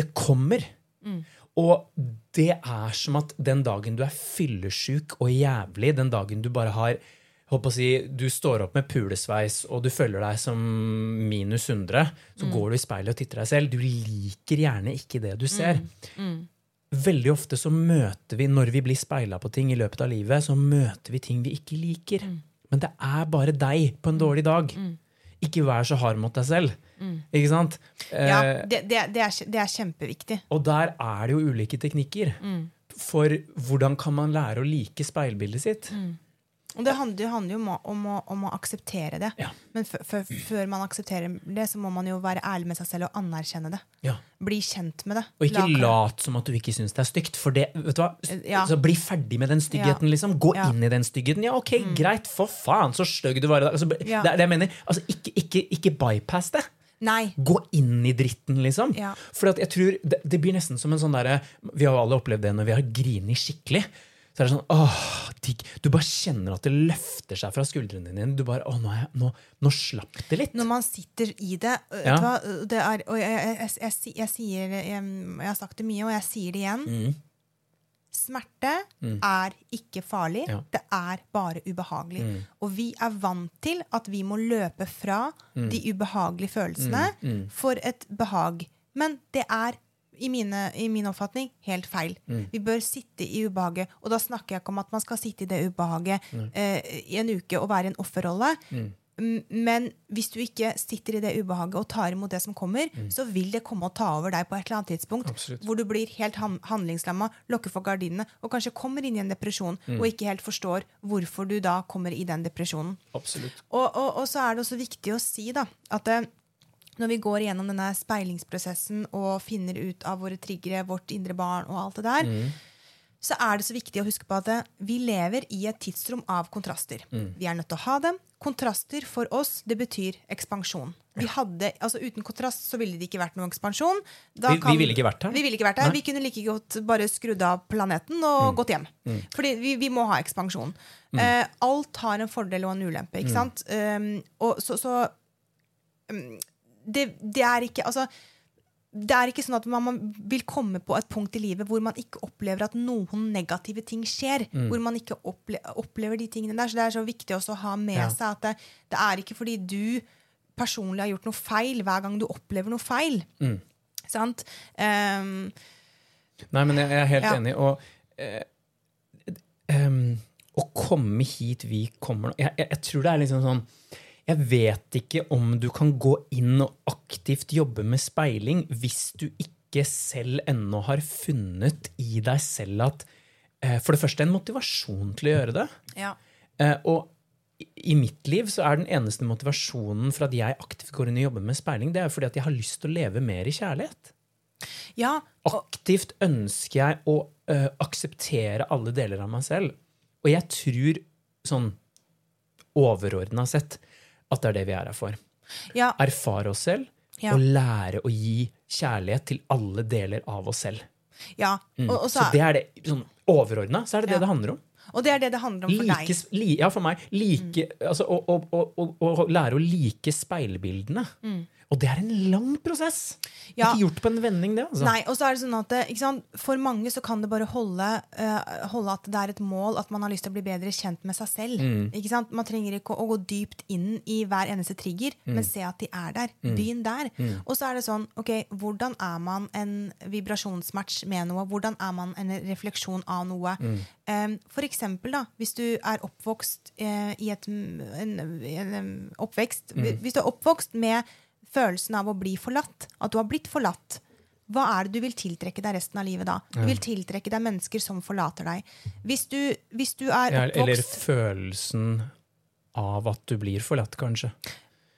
Det kommer. Og det er som at den dagen du er fyllesyk og jævlig, den dagen du bare har håper å si, Du står opp med pulesveis og du føler deg som minus 100. Så går du i speilet og titter deg selv. Du liker gjerne ikke det du ser. Veldig ofte så møter vi, når vi blir speila på ting i løpet av livet, så møter vi ting vi ikke liker. Men det er bare deg på en dårlig dag. Ikke vær så hard mot deg selv. Ikke sant? ja Eh, det, det, det, er, det er kjempeviktig. og der er det jo ulike teknikker. For hvordan kan man lære å like speilbildet sitt? Og det handler, det handler jo om å, om, å, om å akseptere det. Ja. Men før man aksepterer det, så må man jo være ærlig med seg selv og anerkjenne det. Ja. Bli kjent med det. Og ikke La- lat som at du ikke syns det er stygt. For det, vet du hva? Ja. Så bli ferdig med den styggheten, Ja. liksom. Gå inn i den styggheten. Ja, ok, greit, for faen, så stygg du var i dag. Altså, det Ja. er det jeg mener. Altså, ikke, ikke, ikke bypass det. Nei. Gå inn i dritten, liksom. Ja. For jeg tror det, det blir nesten som en sånn derre Vi har jo alle opplevd det når vi har grinet skikkelig. Så er det sånn, åh, digg. Du bare kjenner at det løfter seg fra skuldrene dine. Du bare, åh, nå, jeg, nå, nå slapp det litt. Når man sitter i det, Ja. hva, det er, og jeg, jeg, jeg, sier jeg, har sagt det mye, og jeg sier det igjen. Mm. Smerte er ikke farlig. Ja. Det er bare ubehagelig. Og vi er vant til at vi må løpe fra de ubehagelige følelsene for et behag. Men det er i, mine, i min oppfatning helt feil. Vi bør sitte i ubehaget. Og da snakker jeg ikke om at man skal sitte i det ubehaget eh, i en uke og være i en offerrolle. Mm. Men hvis du ikke sitter i det ubehaget og tar imot det som kommer, så vil det komme og ta over deg på et eller annet tidspunkt. Absolutt. Hvor du blir helt han handlingslamma, lukker for gardinene og kanskje kommer inn i en depresjon og ikke helt forstår hvorfor du da kommer i den depresjonen. Absolutt. Og, og, og så er det også viktig å si da, at eh, når vi går igjennom denne speilingsprosessen og finner ut av våre triggere, vårt indre barn og alt det der, så er det så viktig å huske på at vi lever i et tidsrom av kontraster. Vi er nødt til å ha dem. Kontraster for oss, det betyr ekspansjon. Vi hadde, altså Uten kontrast så ville det ikke vært noen ekspansjon. Da Vi- vi ville ikke vært her. Vi ville ikke vært her. Nei. Vi kunne like godt bare skrudd av planeten og gått hjem. Fordi vi, vi må ha ekspansjon. Eh, alt har en fordel og en ulempe, ikke sant? Um, og så, så um, det, det er ikke Altså det er ikke sånn at man, man vil komme på et punkt i livet hvor man ikke opplever at noen negative ting skjer. Hvor man ikke opple opplever de tingene der. Så det er så viktig også å ha med Ja. seg at det, det er ikke fordi du personlig har gjort noe feil hver gang du opplever noe feil. Mm. Sant? Um, Nei, men jeg, jeg er helt Ja. enig. Og eh, em, å komme hit vi kommer nå jeg, jeg, jeg tror det er liksom sånn Jeg vet ikke om du kan gå inn og aktivt jobbe med speiling hvis du ikke selv ennå har funnet i deg selv at eh, For det første en motivasjon til å gjøre det. ja. Eh, og i- mitt liv så er den eneste motivasjonen for at jeg aktivt går inn og jobber med speiling, det er fordi at jeg har lyst til å leve mer i kjærlighet. ja. Og, Aktivt ønsker jeg å øh, akseptere alle deler av meg selv. Og jeg tror, sånn overordna sett, at det er det vi er her for. ja. Erfare oss selv Ja. og lære å gi kjærlighet til alle deler av oss selv. ja. Og, og, Så så, det er det, sånn overordna, så er det det det handler om. og det er det det handler om for Like, deg. Mm. li, ja, for meg. Like, altså, å, å, å, lære å like speilbildene. Og det er en lang prosess. Mm. Ja. Ikke gjort på en vending, det. altså. Nei, og så er det sånn at ikke sant? For mange så kan det bare holde, uh, holde at det er et mål at man har lyst til å bli bedre kjent med seg selv. Mm. Ikke sant? Man trenger ikke å, å gå dypt inn i hver eneste trigger, Mm. men se at de er der. Begynn der. Og så er det sånn, ok, hvordan er man en vibrasjonsmatch med noe? Hvordan er man en refleksjon av noe? Mm. Eh, for eksempel, da, hvis du er oppvokst uh, i et en, en, en oppvekst Mm. Hvis du er oppvokst med følelsen av å bli forlatt, at du har blitt forlatt, hva er det du vil tiltrekke deg resten av livet da? Du vil tiltrekke deg mennesker som forlater deg. Hvis du, hvis du er oppvokst eller følelsen av at du blir forlatt, kanskje.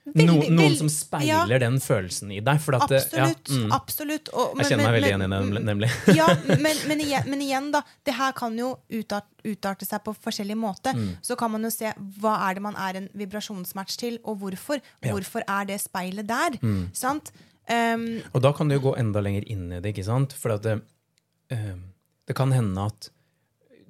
No, noen som speiler den følelsen i deg. At, Absolutt. Ja, mm. absolutt. Og, Jeg kjenner meg veldig igjen i det, nemlig. (laughs) ja, (laughs) men, men, igjen, men igjen, da. Det her kan jo utart, utarte seg på forskjellig måte. Mm. Så kan man jo se hva er det man er en vibrasjonsmatch til, og hvorfor. Ja. Mm. Hvorfor er det speilet der? Sant? Um, Og da kan du jo gå enda lenger inn i det, ikke sant? For det, eh, det kan hende at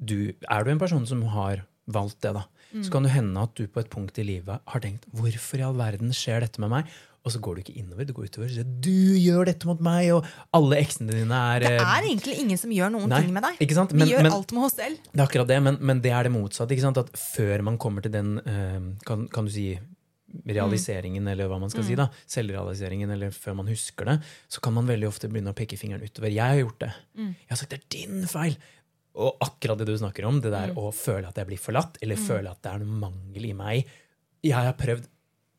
du Er du en person som har valgt det, da, så kan det hende at du på et punkt i livet har tenkt Hvorfor i all verden skjer dette med meg? Og så går du ikke innover, du går utover. og sier, du gjør dette mot meg, og alle eksene dine er det eh, er egentlig ingen som gjør noen nei, ting med deg. Vi Men- gjør men- alt med oss selv. Det er akkurat det, men, men det er det motsatte. At før man kommer til den eh, kan, kan du si realiseringen, eller hva man skal si da, selvrealiseringen, eller før man husker det, så kan man veldig ofte begynne å peke fingeren utover. Jeg har gjort det. Jeg har sagt det er din feil. Og akkurat det du snakker om, det der å føle at jeg blir forlatt, eller føle at det er noe mangel i meg Jeg har prøvd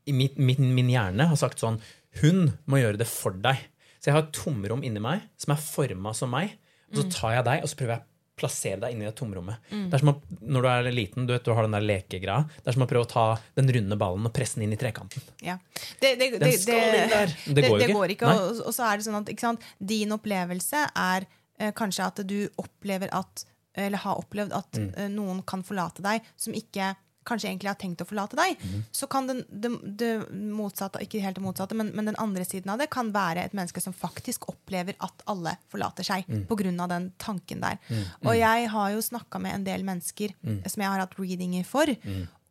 i min, min, min hjerne har sagt sånn Hun må gjøre det for deg. Så jeg har et tomrom inni meg som er forma som meg. Og så tar jeg deg, og så prøver jeg å plassere deg inni det tomrommet. Det er som å, Når du er liten, du vet du har den der lekegreia. Det er som å prøve å ta den runde ballen og presse den inn i trekanten. Ja. Det, det, Den det, skal inn der. Det går jo det ikke. går ikke. Og, og så er det sånn at din opplevelse er kanskje at du opplever at eller har opplevd at Mm. eh, noen kan forlate deg som ikke kanskje egentlig har tenkt å forlate deg, Mm. så kan den, det, det motsatte, ikke helt det motsatte, men, men den andre siden av det kan være et menneske som faktisk opplever at alle forlater seg Mm. av den tanken der. Og jeg har jo snakka med en del mennesker Mm. som jeg har hatt readinger for,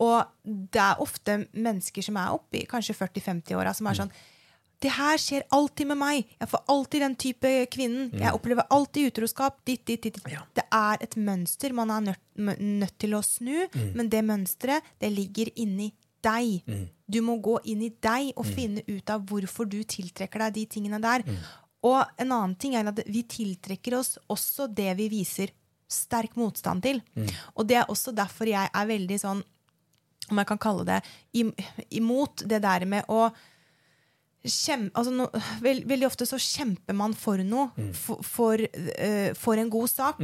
og det er ofte mennesker som er oppe i kanskje 40-50-åra, som er sånn det her skjer alltid med meg. Jeg får alltid den type kvinnen. Jeg opplever alltid utroskap. Ditt, ditt, ditt. Ja. Det er et mønster man er nødt, nødt til å snu, men det mønsteret det ligger inni deg. Du må gå inn i deg og finne ut av hvorfor du tiltrekker deg de tingene der. Og en annen ting er at vi tiltrekker oss også det vi viser sterk motstand til. Og det er også derfor jeg er veldig sånn, om jeg kan kalle det, imot det der med å kjem, altså no, veld, Veldig ofte så kjemper man for noe, for, for, uh, for en god sak.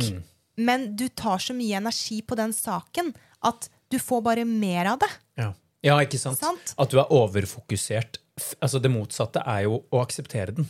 Men du tar så mye energi på den saken at du får bare mer av det. Ja. ja, ikke sant? Sant. At du er overfokusert. Altså Det motsatte er jo å akseptere den.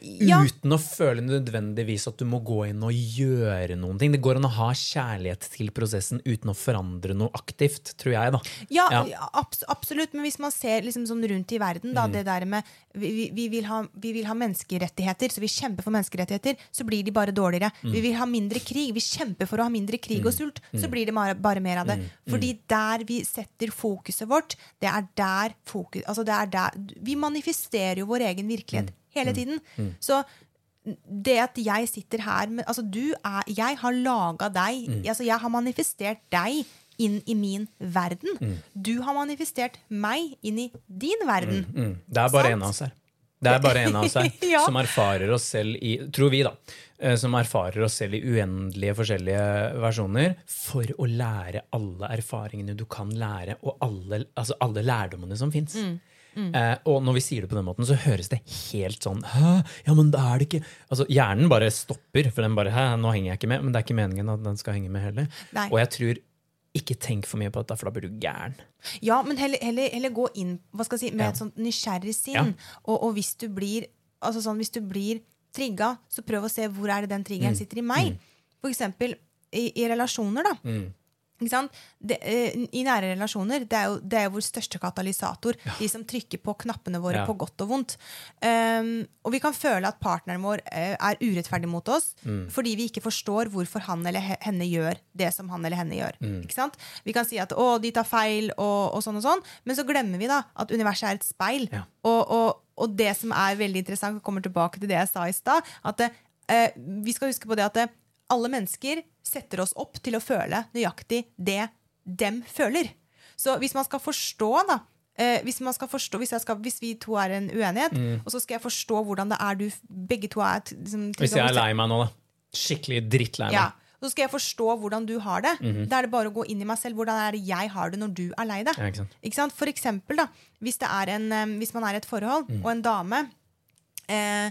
Ja. Uten å føle nødvendigvis at du må gå inn og gjøre noen ting. Det går an å ha kjærlighet til prosessen uten å forandre noe aktivt, tror jeg. da. Ja, Ja. abs absolutt. Men hvis man ser liksom sånn rundt i verden, da, det der med vi, vi, vi, vil ha, vi vil ha menneskerettigheter, så vi kjemper for menneskerettigheter, så blir de bare dårligere. Vi vil ha mindre krig, vi kjemper for å ha mindre krig og sult, så blir det bare, bare mer av det. Fordi der vi setter fokuset vårt, det er der fokus altså det er der, Vi manifesterer jo vår egen virkelighet hele tiden. Så det at jeg sitter her med Altså, du er Jeg har laga deg. Altså, jeg har manifestert deg inn i min verden. Du har manifestert meg inn i din verden. Mm. Det er bare Sant? en av oss her. Det er bare en av oss her (laughs) Ja. som erfarer oss selv i Tror vi, da. eh, Som erfarer oss selv i uendelige forskjellige versjoner for å lære alle erfaringene du kan lære, og alle, altså alle lærdommene som fins. Eh, og når vi sier det på den måten, så høres det helt sånn Hæ? Ja, men det er det ikke Altså, Hjernen bare stopper, for den bare Hæ, nå henger jeg ikke med. Men det er ikke meningen at den skal henge med heller. Nei. Og jeg tror ikke tenk for mye på dette, for da blir du gæren. Ja, men heller, heller, heller gå inn si, med Ja. et sånt nysgjerrig sinn. Ja. Og, og hvis du blir altså sånn, hvis du blir trigga, så prøv å se hvor er det den Mm. triggeren sitter i meg. For eksempel i, i relasjoner, da. Mm. Det, eh, I nære relasjoner det er jo det er jo vår største katalysator. De som trykker på knappene våre Ja. på godt og vondt. Um, og vi kan føle at partneren vår eh, er urettferdig mot oss Mm. fordi vi ikke forstår hvorfor han eller henne gjør det som han eller henne gjør. Mm. Vi kan si at 'å, de tar feil', og, og sånn og sånn, men så glemmer vi da at universet er et speil. Ja. Og, og, og det som er veldig interessant, og kommer tilbake til det jeg sa i stad, at eh, vi skal huske på det at alle mennesker setter oss opp til å føle nøyaktig det dem føler. Så hvis man skal forstå, da eh, hvis, man skal forstå hvis, jeg skal, hvis vi to er en uenighet, og så skal jeg forstå hvordan det er du begge to er liksom, Hvis jeg er lei meg nå, da. Skikkelig drittlei meg. ja, så skal jeg forstå hvordan du har det. Da er det bare å gå inn i meg selv. Hvordan er det jeg har det når du er lei deg? Ja, ikke sant? Ikke sant? For eksempel, da, hvis, det er en, eh, hvis man er i et forhold, Mm. og en dame eh,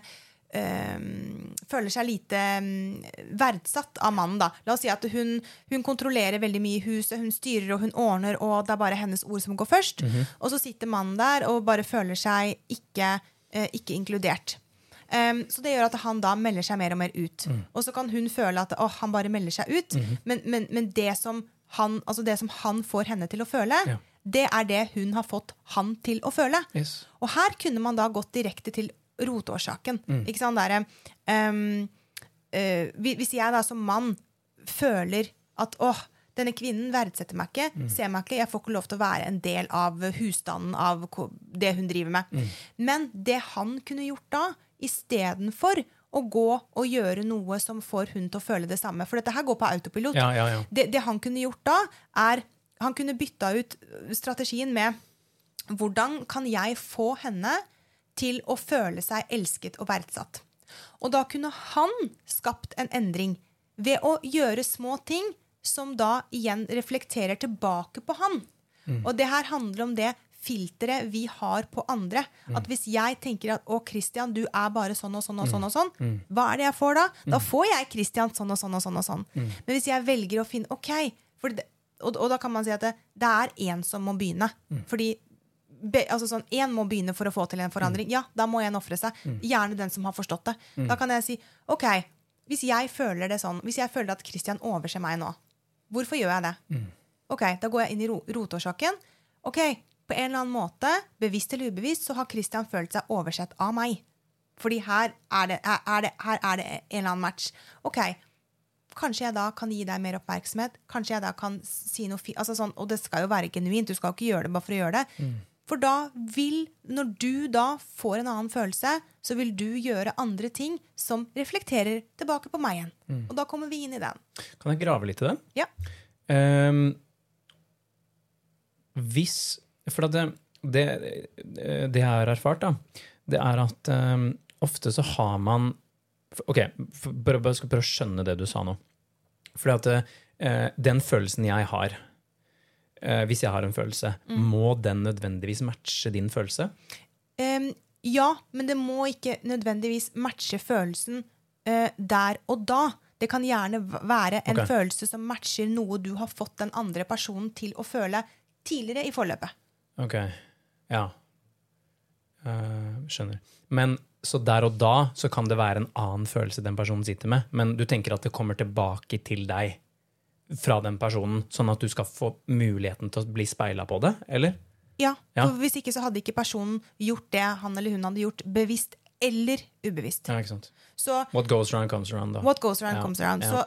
eh, føler seg lite um, verdsatt av mannen. da. La oss si at hun, hun kontrollerer veldig mye i huset, hun styrer og hun ordner, og det er bare hennes ord som går først. Mhm. Og så sitter mannen der og bare føler seg ikke, uh, ikke inkludert. Um, så det gjør at han da melder seg mer og mer ut. Mm. Og så kan hun føle at oh, han bare melder seg ut. Mhm. men, men, men det, som han, altså det som han får henne til å føle, Ja. det er det hun har fått han til å føle. Yes. Og her kunne man da gått direkte til rotårsaken. Mm. Ikke sant? Der, um, uh, hvis jeg da som mann føler at åh, denne kvinnen verdsetter meg ikke, Mm. ser meg ikke, jeg får ikke lov til å være en del av husstanden, av det hun driver med. Mm. Men det han kunne gjort da, istedenfor å gå og gjøre noe som får hun til å føle det samme. For dette her går på autopilot. Ja, ja, ja. Det, det han kunne gjort da, er Han kunne bytta ut strategien med hvordan kan jeg få henne til å føle seg elsket og verdsatt? Og da kunne han skapt en endring ved å gjøre små ting som da igjen reflekterer tilbake på han. Og det her handler om det filteret vi har på andre. At hvis jeg tenker at 'Å, Christian, du er bare sånn og sånn og sånn', og sånn, hva er det jeg får da? Da får jeg Christian sånn og sånn og sånn. og sånn. Men hvis jeg velger å finne OK, det, og, og da kan man si at det, det er én som må begynne. Fordi be, altså sånn, Én må begynne for å få til en forandring. Ja, da må en ofre seg. Gjerne den som har forstått det. Da kan jeg si OK, hvis jeg føler det sånn, hvis jeg føler at Christian overser meg nå, hvorfor gjør jeg det? Ok, Da går jeg inn i ro rotårsaken. Ok, På en eller annen måte, bevisst eller ubevisst, så har Christian følt seg oversett av meg. Fordi her er det, er det, her er det en eller annen match. Ok, Kanskje jeg da kan gi deg mer oppmerksomhet. Kanskje jeg da kan si noe fi altså sånn, Og det skal jo være genuint. Du skal jo ikke gjøre det bare for å gjøre det. For da vil, når du da får en annen følelse, så vil du gjøre andre ting som reflekterer tilbake på meg igjen. Og da kommer vi inn i den. Kan jeg grave litt i det? Ja. Um, hvis For det, det, det jeg har erfart, da, det er at um, ofte så har man Ok, for- bare, bare skal prøve å skjønne det du sa nå. Fordi at uh, den følelsen jeg har, eh, hvis jeg har en følelse, må den nødvendigvis matche din følelse? Um, ja, men det må ikke nødvendigvis matche følelsen uh, der og da. Det kan gjerne være en okay. følelse som matcher noe du har fått den andre personen til å føle tidligere i forløpet. Ok, ja. Uh, skjønner. Men så der og da så kan det være en annen følelse den personen sitter med, men du tenker at det kommer tilbake til deg fra den personen, sånn at du skal få muligheten til å bli speila på det, eller? Ja, Ja. for Hvis ikke så hadde ikke personen gjort det han eller hun hadde gjort, bevisst eller ubevisst. Ja? Så What goes around comes around, da. what goes around Ja, comes around. Så?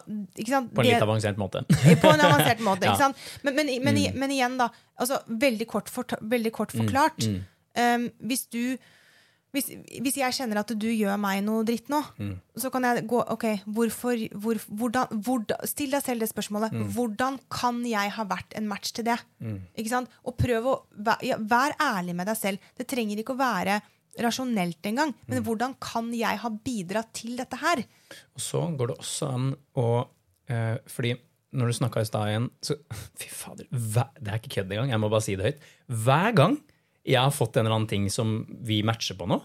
På en litt avansert måte. (laughs) på en avansert måte. (laughs) Mm. Men, men, men, mm. men igjen, da. Altså, veldig, kort for, veldig kort forklart. Um, hvis du Hvis, hvis jeg kjenner at du gjør meg noe dritt nå, så kan jeg gå Ok, hvorfor, hvor, hvordan, hvordan Still deg selv det spørsmålet. Hvordan kan jeg ha vært en match til det? Ikke sant? Og prøv å ja, Vær ærlig med deg selv. Det trenger ikke å være rasjonelt engang. Men hvordan kan jeg ha bidratt til dette her? Og så går det også an å eh, Fordi når du snakka i stad igjen så, (laughs) Fy fader, hver, det er ikke kødd engang. Jeg må bare si det høyt. Hver gang jeg har fått en eller annen ting som vi matcher på nå,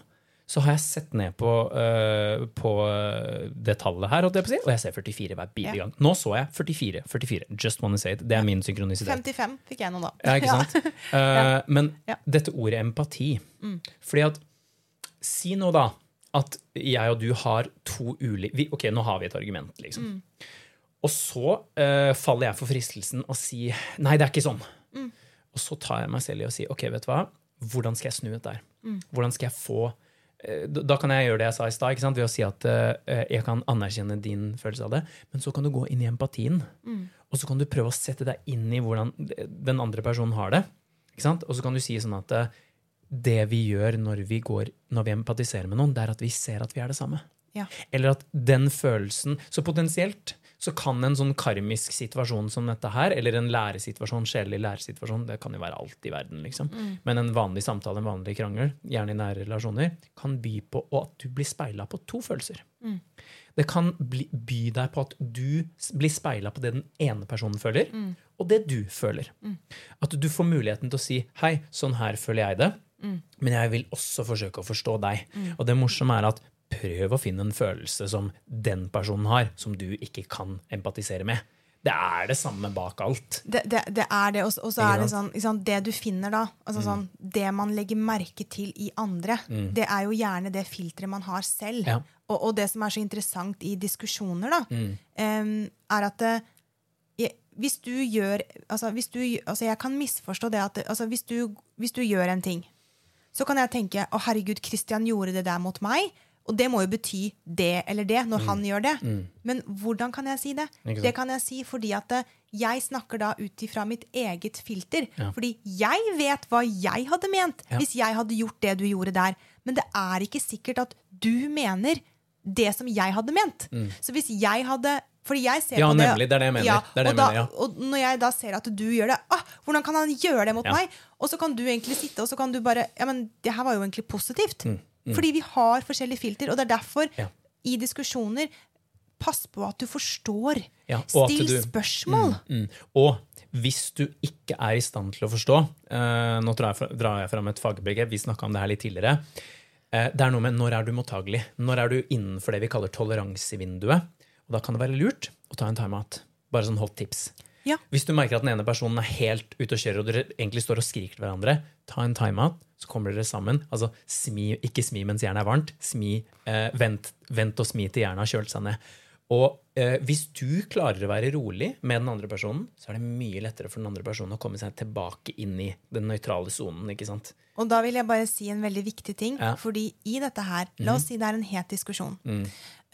så har jeg sett ned på, uh, på eh, det tallet her, og jeg ser 44 hver bidige Ja. gang. Nå så jeg 44. 44. Just wanna say it. Det er min synkronisitet. 55 fikk jeg nå, da. Ja, ikke sant? (laughs) Eh, men Ja. Mm. dette ordet empati Fordi at Si nå da at jeg og du har to ulike Ok, nå har vi et argument, liksom. Mm. Og så uh, faller jeg for fristelsen å si Nei, det er ikke sånn. Mm. Og så tar jeg meg selv i å si ok, vet du hva, hvordan skal jeg snu dette her? Mm. Hvordan skal jeg få eh, da kan jeg gjøre det jeg sa i stad, ved å si at uh, jeg kan anerkjenne din følelse av det. Men så kan du gå inn i empatien, og så kan du prøve å sette deg inn i hvordan den andre personen har det. Ikke sant? Og så kan du si sånn at uh, det vi gjør når vi, går, når vi empatiserer med noen, det er at vi ser at vi er det samme. Ja. Eller at den følelsen Så potensielt så kan en sånn karmisk situasjon som dette her, eller en læresituasjon, sjelelig læresituasjon, det kan jo være alt i verden, liksom. Men en vanlig samtale, en vanlig krangel, gjerne i nære relasjoner, kan by på at du blir speila på to følelser. Det kan bli, by deg på at du blir speila på det den ene personen føler, og det du føler. At du får muligheten til å si 'hei, sånn her føler jeg det', men jeg vil også forsøke å forstå deg. Og det morsomme er at prøv å finne en følelse som den personen har, som du ikke kan empatisere med. Det er det samme bak alt. Det, det, det er det, og så- er det sånn sant, Det du finner da, altså sånn, det man legger merke til i andre, det er jo gjerne det filteret man har selv. Ja. Og, og det som er så interessant i diskusjoner, da, em, er at det, jeg, hvis du gjør altså, hvis du, altså Jeg kan misforstå det at altså, hvis, du, hvis du gjør en ting, så kan jeg tenke å herregud, Christian gjorde det der mot meg. Og det må jo bety det eller det når han gjør det. Men hvordan kan jeg si det? Det kan jeg si fordi at eh, jeg snakker da ut ifra mitt eget filter. Ja. Fordi jeg vet hva jeg hadde ment Ja. hvis jeg hadde gjort det du gjorde der. Men det er ikke sikkert at du mener det som jeg hadde ment. Så hvis jeg hadde fordi jeg ser Mm. Ja, på det, nemlig, det er det jeg mener. Ja, Det det og, jeg da, mener, ja. og når jeg da ser at du gjør det ah, Hvordan kan han gjøre det mot meg? Og så kan du egentlig sitte og så kan du bare Ja, men det her var jo egentlig positivt. Mm, Fordi vi har forskjellige filter, og det er derfor Ja. i diskusjoner Pass på at du forstår. Ja, Still du- spørsmål. Mm. Og hvis du ikke er i stand til å forstå eh, Nå drar jeg, drar jeg fram et fagbegrep, vi snakka om det her litt tidligere. Eh, det er noe med når er du mottagelig? Når er du innenfor det vi kaller toleransevinduet? Og da kan det være lurt å ta en timeout. Bare sånn hot tips. Ja. Hvis du merker at den ene personen er helt ute og kjører, og dere egentlig står og skriker til hverandre, ta en timeout, så kommer dere sammen. Altså, smi, ikke smi mens jernet er varmt. Smi, eh, vent, vent og smi til jernet har kjølt seg ned. Og eh, hvis du klarer å være rolig med den andre personen, så er det mye lettere for den andre personen å komme seg tilbake inn i den nøytrale sonen. ikke sant? Og da vil jeg bare si en veldig viktig ting. Ja. Fordi i dette her, la oss si det er en het diskusjon.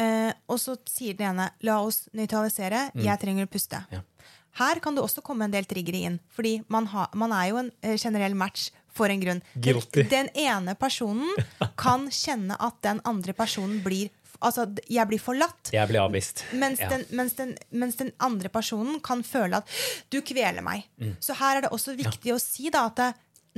Eh, og så sier den ene la oss nøytralisere, jeg trenger å puste. Ja. Her kan det også komme en del triggere inn. Fordi man, ha, man er jo en eh, generell match for en grunn. Den, Guilty. den ene personen (laughs) kan kjenne at den andre personen blir Altså, jeg blir forlatt. Jeg blir avvist. Mens, Ja. den, mens, den, mens den andre personen kan føle at du kveler meg. Mm. Så her er det også viktig å si da at det,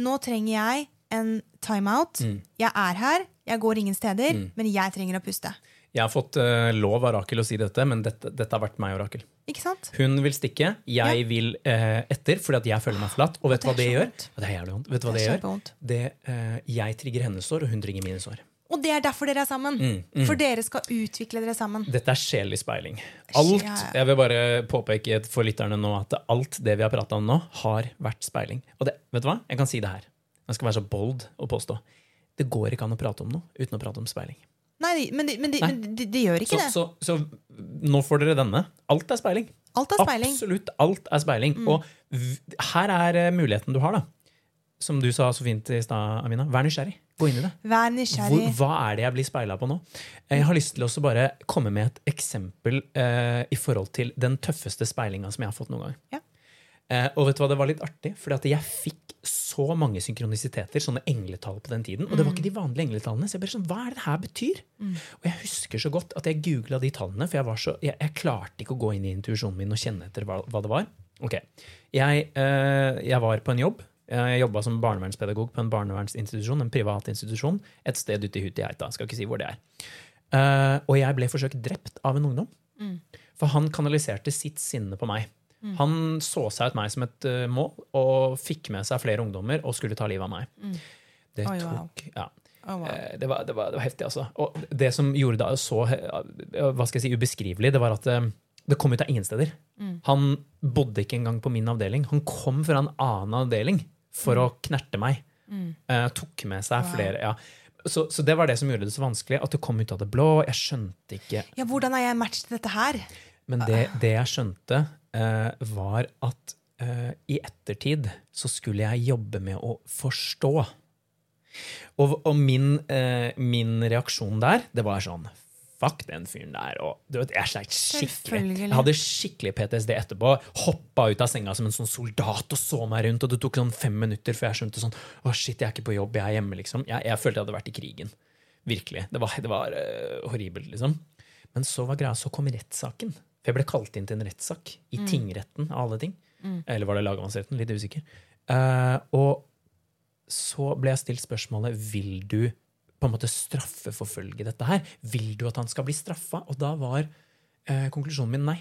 nå trenger jeg en timeout. Mm. Jeg er her, jeg går ingen steder, men jeg trenger å puste. Jeg har fått uh, lov av Rakel å si dette, men dette, dette har vært meg og Rakel. Ikke sant? Hun vil stikke, jeg Ja. vil uh, etter fordi at jeg føler meg forlatt. Og vet du hva det gjør? vondt. Det er jævlig vondt. Vet du hva Det det, gjør? Det, eh, jeg trigger hennes sår, og hun trigger mine sår. Og det er derfor dere er sammen. Mm, For dere skal utvikle dere sammen. Dette er sjelelig speiling. Alt. Jeg vil bare påpeke for lytterne nå at alt det vi har prata om nå, har vært speiling. Og det, vet du hva? Jeg kan si det her. Jeg skal være så bold og påstå. Det går ikke an å prate om noe uten å prate om speiling. Nei, men de, men de, Nei. men de, de gjør ikke Så, det. så, så nå får dere denne. Alt er speiling. Alt er speiling. Mm. Absolutt alt er speiling. Og her er eh, muligheten du har, da. Som du sa så fint i stad, Amina. Vær nysgjerrig. Gå inn i det. Vær Hvor, hva er det jeg blir speila på nå? Jeg har lyst til å bare komme med et eksempel eh, i forhold til den tøffeste speilinga som jeg har fått noen gang. Ja. Eh, og vet du hva, det var litt artig, fordi at jeg fikk så mange synkronisiteter, sånne engletall på den tiden. Og det var ikke de vanlige engletallene. Så jeg bare sånn, hva er det her betyr? Og jeg husker så godt at jeg googla de tallene, for jeg, var så, jeg, jeg klarte ikke å gå inn i intuisjonen min og kjenne etter hva, hva det var. Ok, jeg, eh, jeg var på en jobb. Jeg jobba som barnevernspedagog på en barnevernsinstitusjon, en privat institusjon, et sted ute i Hutigeita. Skal ikke si hvor det er. Uh, og jeg ble forsøkt drept av en ungdom. For han kanaliserte sitt sinne på meg. Han så seg ut meg som et uh, mål og fikk med seg flere ungdommer og skulle ta livet av meg. Det Oi, wow. ja. Oh, wow. Eh, det, var, det, var, det var heftig, altså. Og det som gjorde det så eh, hva skal jeg si, ubeskrivelig, det var at det kom ut av ingen steder. Han bodde ikke engang på min avdeling. Han kom fra en annen avdeling for å knerte meg. Uh, tok med seg Wow. flere ja. så, så det var det som gjorde det så vanskelig. At det kom ut av det blå. Jeg skjønte ikke Ja, hvordan er jeg match til dette her? Men det, det jeg skjønte, var at eh, i ettertid så skulle jeg jobbe med å forstå. Og, og min, eh, min reaksjon der, det var sånn Fuck den fyren der. Og, du vet, jeg sleit skikkelig. Jeg hadde skikkelig PTSD etterpå. Hoppa ut av senga som en sånn soldat og så meg rundt. Og det tok sånn fem minutter før jeg skjønte sånn Å, shit, jeg er ikke på jobb, jeg er hjemme, liksom. Jeg, jeg følte jeg hadde vært i krigen. Virkelig. Det var, det var uh, horribelt, liksom. Men så var greia, så kom rettssaken. For jeg ble kalt inn til en rettssak i tingretten av alle ting. Eller var det lagmannsretten? Litt usikker. Uh, og så ble jeg stilt spørsmålet vil du på en måte straffeforfølge dette her. Vil du at han skal bli straffa? Og da var uh, konklusjonen min nei.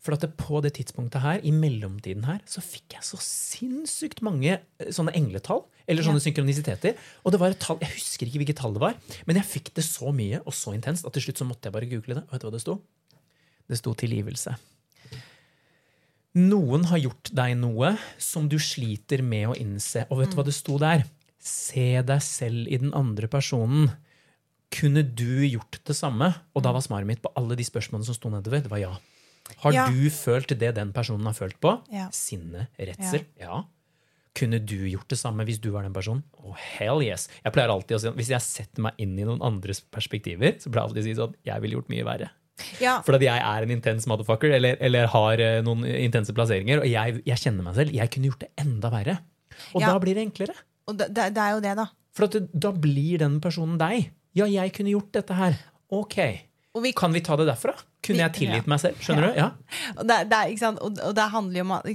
For at det på det tidspunktet her, i mellomtiden her, så fikk jeg så sinnssykt mange eh, sånne engletall. Eller sånne synkronisiteter. Og det var et tall, jeg husker ikke hvilket tall det var, men jeg fikk det så mye og så intenst at til slutt så måtte jeg bare google det. Og vet du hva det sto? Det sto tilgivelse. Noen har gjort deg noe som du sliter med å innse. Og vet du hva det sto der? Se deg selv i den andre personen. Kunne du gjort det samme? Og da var svaret mitt på alle de spørsmålene som sto nedover, det var ja. Har Ja. du følt det den personen har følt på? Ja. Sinne, redsel? Ja. Kunne du gjort det samme hvis du var den personen? Oh, hell yes. Jeg pleier alltid å si Hvis jeg setter meg inn i noen andres perspektiver, så pleier jeg alltid å si sånn Jeg ville gjort mye verre. Ja, Fordi jeg er en intens motherfucker, eller, eller har eh, noen intense plasseringer, og jeg, jeg kjenner meg selv. Jeg kunne gjort det enda verre. Og Ja. da blir det enklere. og det, det er jo det, da. For at da blir den personen deg. Ja, jeg kunne gjort dette her. Ok. Vi Kan vi ta det derfra? Kunne Vi- jeg tilgitt ja. meg selv? Skjønner du? Ja. Og det, det? Og, og det handler jo om at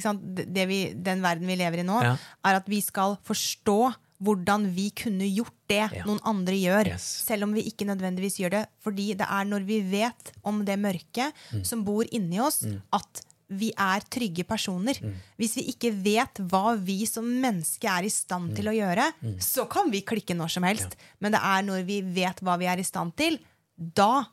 den verden vi lever i nå, er at vi skal forstå hvordan vi kunne gjort det Ja. noen andre gjør. Yes. Selv om vi ikke nødvendigvis gjør det. Fordi det er når vi vet om det mørket Mm. som bor inni oss, at vi er trygge personer. Mm. Hvis vi ikke vet hva vi som menneske er i stand Mm. til å gjøre, så kan vi klikke når som helst. Men det er når vi vet hva vi er i stand til, da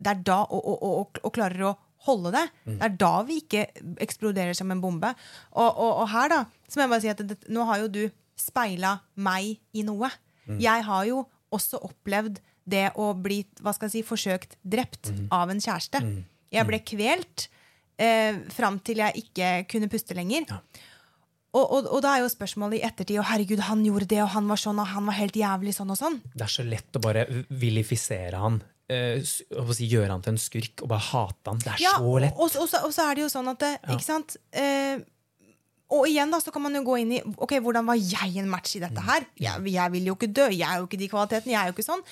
det er da og, og, og, og klarer å holde det. Det er da vi ikke eksploderer som en bombe. Og her, da, så må jeg bare si at det, nå har jo du speila meg i noe. Jeg har jo også opplevd det å bli hva skal jeg si, forsøkt drept av en kjæreste. Jeg ble kvelt eh, fram til jeg ikke kunne puste lenger. Og, og, og da er jo spørsmålet i ettertid Å herregud, han gjorde det, og han var sånn, og han var helt jævlig sånn og sånn. Det er så lett å bare vilifisere han. eh, si, gjøre han til en skurk og bare hate han. Det er Ja, så lett. Og, og, så, så er det jo sånn at det, Ikke sant? Eh, og igjen da, så kan man jo gå inn i Ok, hvordan var jeg en match i Mm. dette her? Jeg, jeg vil jo ikke dø. Jeg er jo ikke de kvalitetene. Jeg er jo ikke sånn.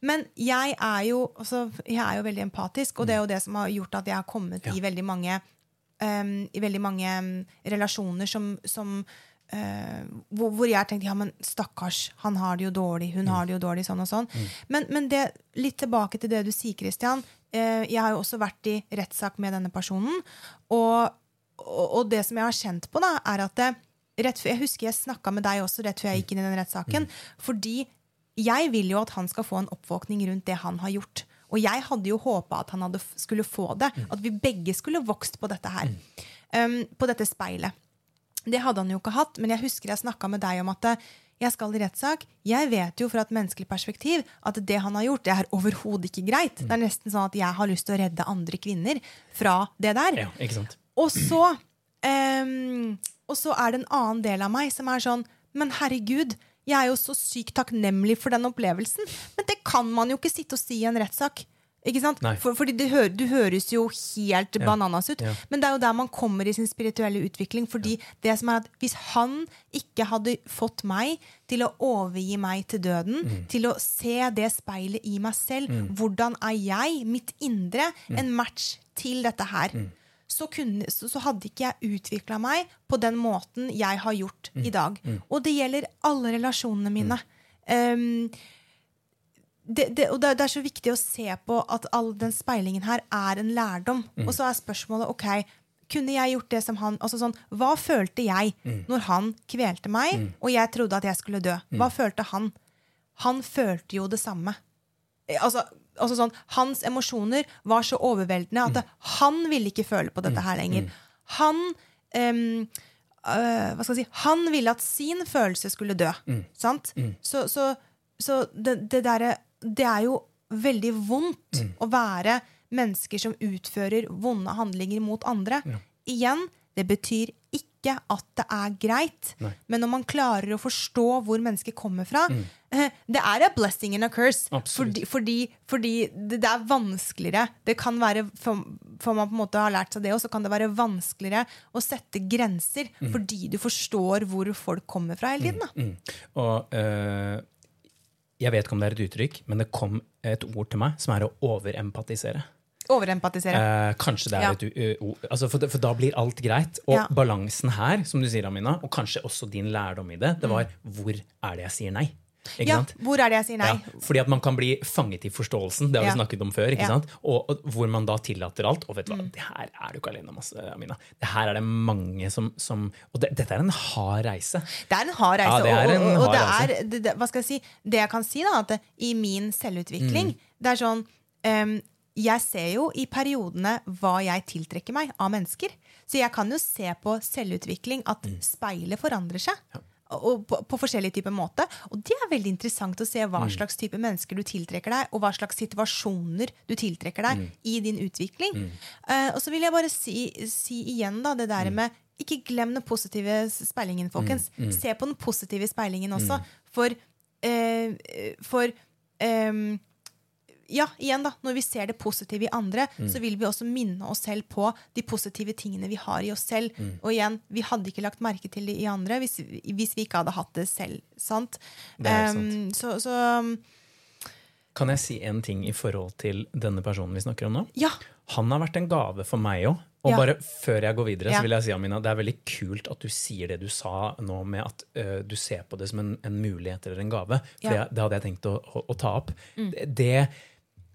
Men jeg er jo, altså, jeg er jo veldig empatisk, og det er jo det som har gjort at jeg har kommet i veldig mange um, i veldig mange um, relasjoner som, som uh, hvor, hvor jeg har tenkt ja, men stakkars, han har det jo dårlig, hun har det jo dårlig, sånn og sånn. Men, men det, litt tilbake til det du sier, Christian. Uh, jeg har jo også vært i rettssak med denne personen. Og, og, det som jeg har kjent på, da, er at det, rett før, Jeg husker jeg snakka med deg også rett før jeg gikk inn i den rettssaken. Fordi jeg vil jo at han skal få en oppvåkning rundt det han har gjort. Og jeg hadde jo håpa at han hadde, skulle få det. At vi begge skulle vokst på dette her. Um, på dette speilet. Det hadde han jo ikke hatt, men jeg husker jeg snakka med deg om at eh, jeg skal i rettssak. Jeg vet jo fra et menneskelig perspektiv at det han har gjort, det er overhodet ikke greit. Det er nesten sånn at jeg har lyst til å redde andre kvinner fra det der. Ja, ikke sant? Og så um, Og så er det en annen del av meg som er sånn Men herregud, jeg er jo så sykt takknemlig for den opplevelsen. Men det kan man jo ikke sitte og si i en rettssak. Ikke sant? For, fordi du, hø du høres jo helt bananas ut. Ja. Men det er jo der man kommer i sin spirituelle utvikling. Fordi det som er at hvis han ikke hadde fått meg til å overgi meg til døden, Mm. til å se det speilet i meg selv, hvordan er jeg, mitt indre, Mm. en match til dette her? Så, kunne, så, så hadde ikke jeg utvikla meg på den måten jeg har gjort Mm. i dag. Og det gjelder alle relasjonene mine. Um, det, det, og det, det er så viktig å se på at all den speilingen her er en lærdom. Og så er spørsmålet ok, kunne jeg gjort det som han altså sånn, Hva følte jeg når han kvelte meg, og jeg trodde at jeg skulle dø? Hva følte han? Han følte jo det samme. Eh, Altså, altså sånn, Hans emosjoner var så overveldende at han ville ikke føle på dette her lenger. Han um, uh, hva skal jeg si, han ville at sin følelse skulle dø. Sant? Så, så, så det, det derre Det er jo veldig vondt å være mennesker som utfører vonde handlinger mot andre. Igjen, det betyr ikke at det er greit. Nei. Men når man klarer å forstå hvor mennesket kommer fra mm. Det er a blessing and a curse. Fordi, fordi, fordi det, er vanskeligere. Det kan være, for, for man på en måte har lært seg det også, så kan det være vanskeligere å sette grenser fordi du forstår hvor folk kommer fra hele tiden. Da. Mm. Og øh, jeg vet ikke om det er et uttrykk, men det kom et ord til meg som er å overempatisere. Overempatisere. Eh, kanskje det er Ja. et u- u- Altså for, for da blir alt greit. Og Ja. balansen her, som du sier, Amina, og kanskje også din lærdom i det, det var hvor er det jeg sier nei? Ikke ja, sant? hvor er det jeg sier nei? Ja, fordi at man kan bli fanget i forståelsen, det har vi Ja. snakket om før. ikke Ja. sant? Og, og hvor man da tillater alt. Og vet du hva, Mm. det her er du ikke alene om, Amina. Det her er det mange som, som Og det, dette er en hard reise. Det er en hard reise. Ja, det er en og, og, og det er, det, det, hva skal jeg si? Det jeg kan si, da, at i min selvutvikling Mm. Det er sånn em, Jeg ser jo i periodene hva jeg tiltrekker meg av mennesker. Så jeg kan jo se på selvutvikling at Mm. speilet forandrer seg. Og på, på forskjellig type måte. Og det er veldig interessant å se Mm. hva slags type mennesker du tiltrekker deg, og hva slags situasjoner du tiltrekker deg Mm. i din utvikling. Eh, og så vil jeg bare si, si igjen da, det der med ikke glem den positive speilingen, folkens. Se på den positive speilingen også. For, eh, for ehm, ja, igjen da, Når vi ser det positive i andre, så vil vi også minne oss selv på de positive tingene vi har i oss selv. Og igjen, vi hadde ikke lagt merke til det i andre hvis, hvis vi ikke hadde hatt det selv. sant? Det sant. Ehm, så, så Kan jeg si en ting i forhold til denne personen vi snakker om nå? ja. Han har vært en gave for meg òg. Og Ja. bare før jeg går videre, Ja. så vil jeg si Amina, det er veldig kult at du sier det du sa nå med at ø, du ser på det som en, en mulighet eller en gave. For Ja. det, det hadde jeg tenkt å, å, å ta opp. Det, det,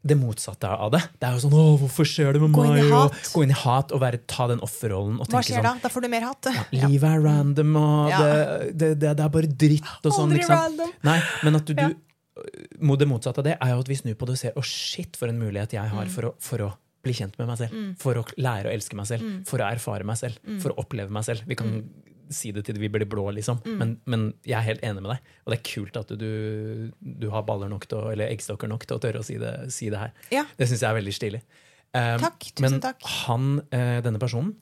det motsatte av det. Det er jo sånn 'Å, hvorfor skjer det med Gå inn i meg?' Og hat. gå inn i hat og være, ta den offerrollen. og Hva skjer sånn, da? Da får du mer hatt. (laughs) Livet er random, og Ja. det, det, det, er bare dritt. og sånn, Aldri random. Nei, men at du, Ja. du det motsatte av det er jo at vi snur på det og ser å shit, for en mulighet jeg Mm. har for å, for å bli kjent med meg selv. For å lære å elske meg selv. Mm. For å erfare meg selv. For å oppleve meg selv. Vi kan si det til vi blir blå, liksom. Mm. Men, men jeg er helt enig med deg. Og det er kult at du, du har baller nok til eller eggstokker nok til å tørre å si det, si det her. Ja. Det syns jeg er veldig stilig. Um, Takk, tusen men takk. han, eh, denne personen,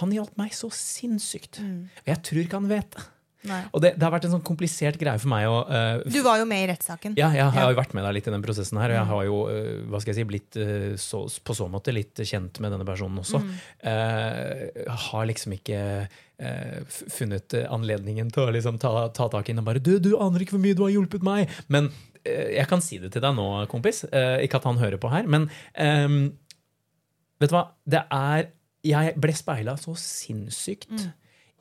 han hjalp meg så sinnssykt. Mm. Og jeg tror ikke han vet det. Nei. Og det, det har vært en sånn komplisert greie for meg å uh, Du var jo med i rettssaken. ja, jeg har jo vært med deg litt i den prosessen her, og jeg har jo uh, hva skal jeg si, blitt uh, så, på så måte litt kjent med denne personen også. Eh, har liksom ikke funnet anledningen til å liksom ta, ta tak i den og bare du, 'Du aner ikke hvor mye du har hjulpet meg!' Men jeg kan si det til deg nå, kompis. Ikke at han hører på her, men um, vet du hva? Det er Jeg ble speila så sinnssykt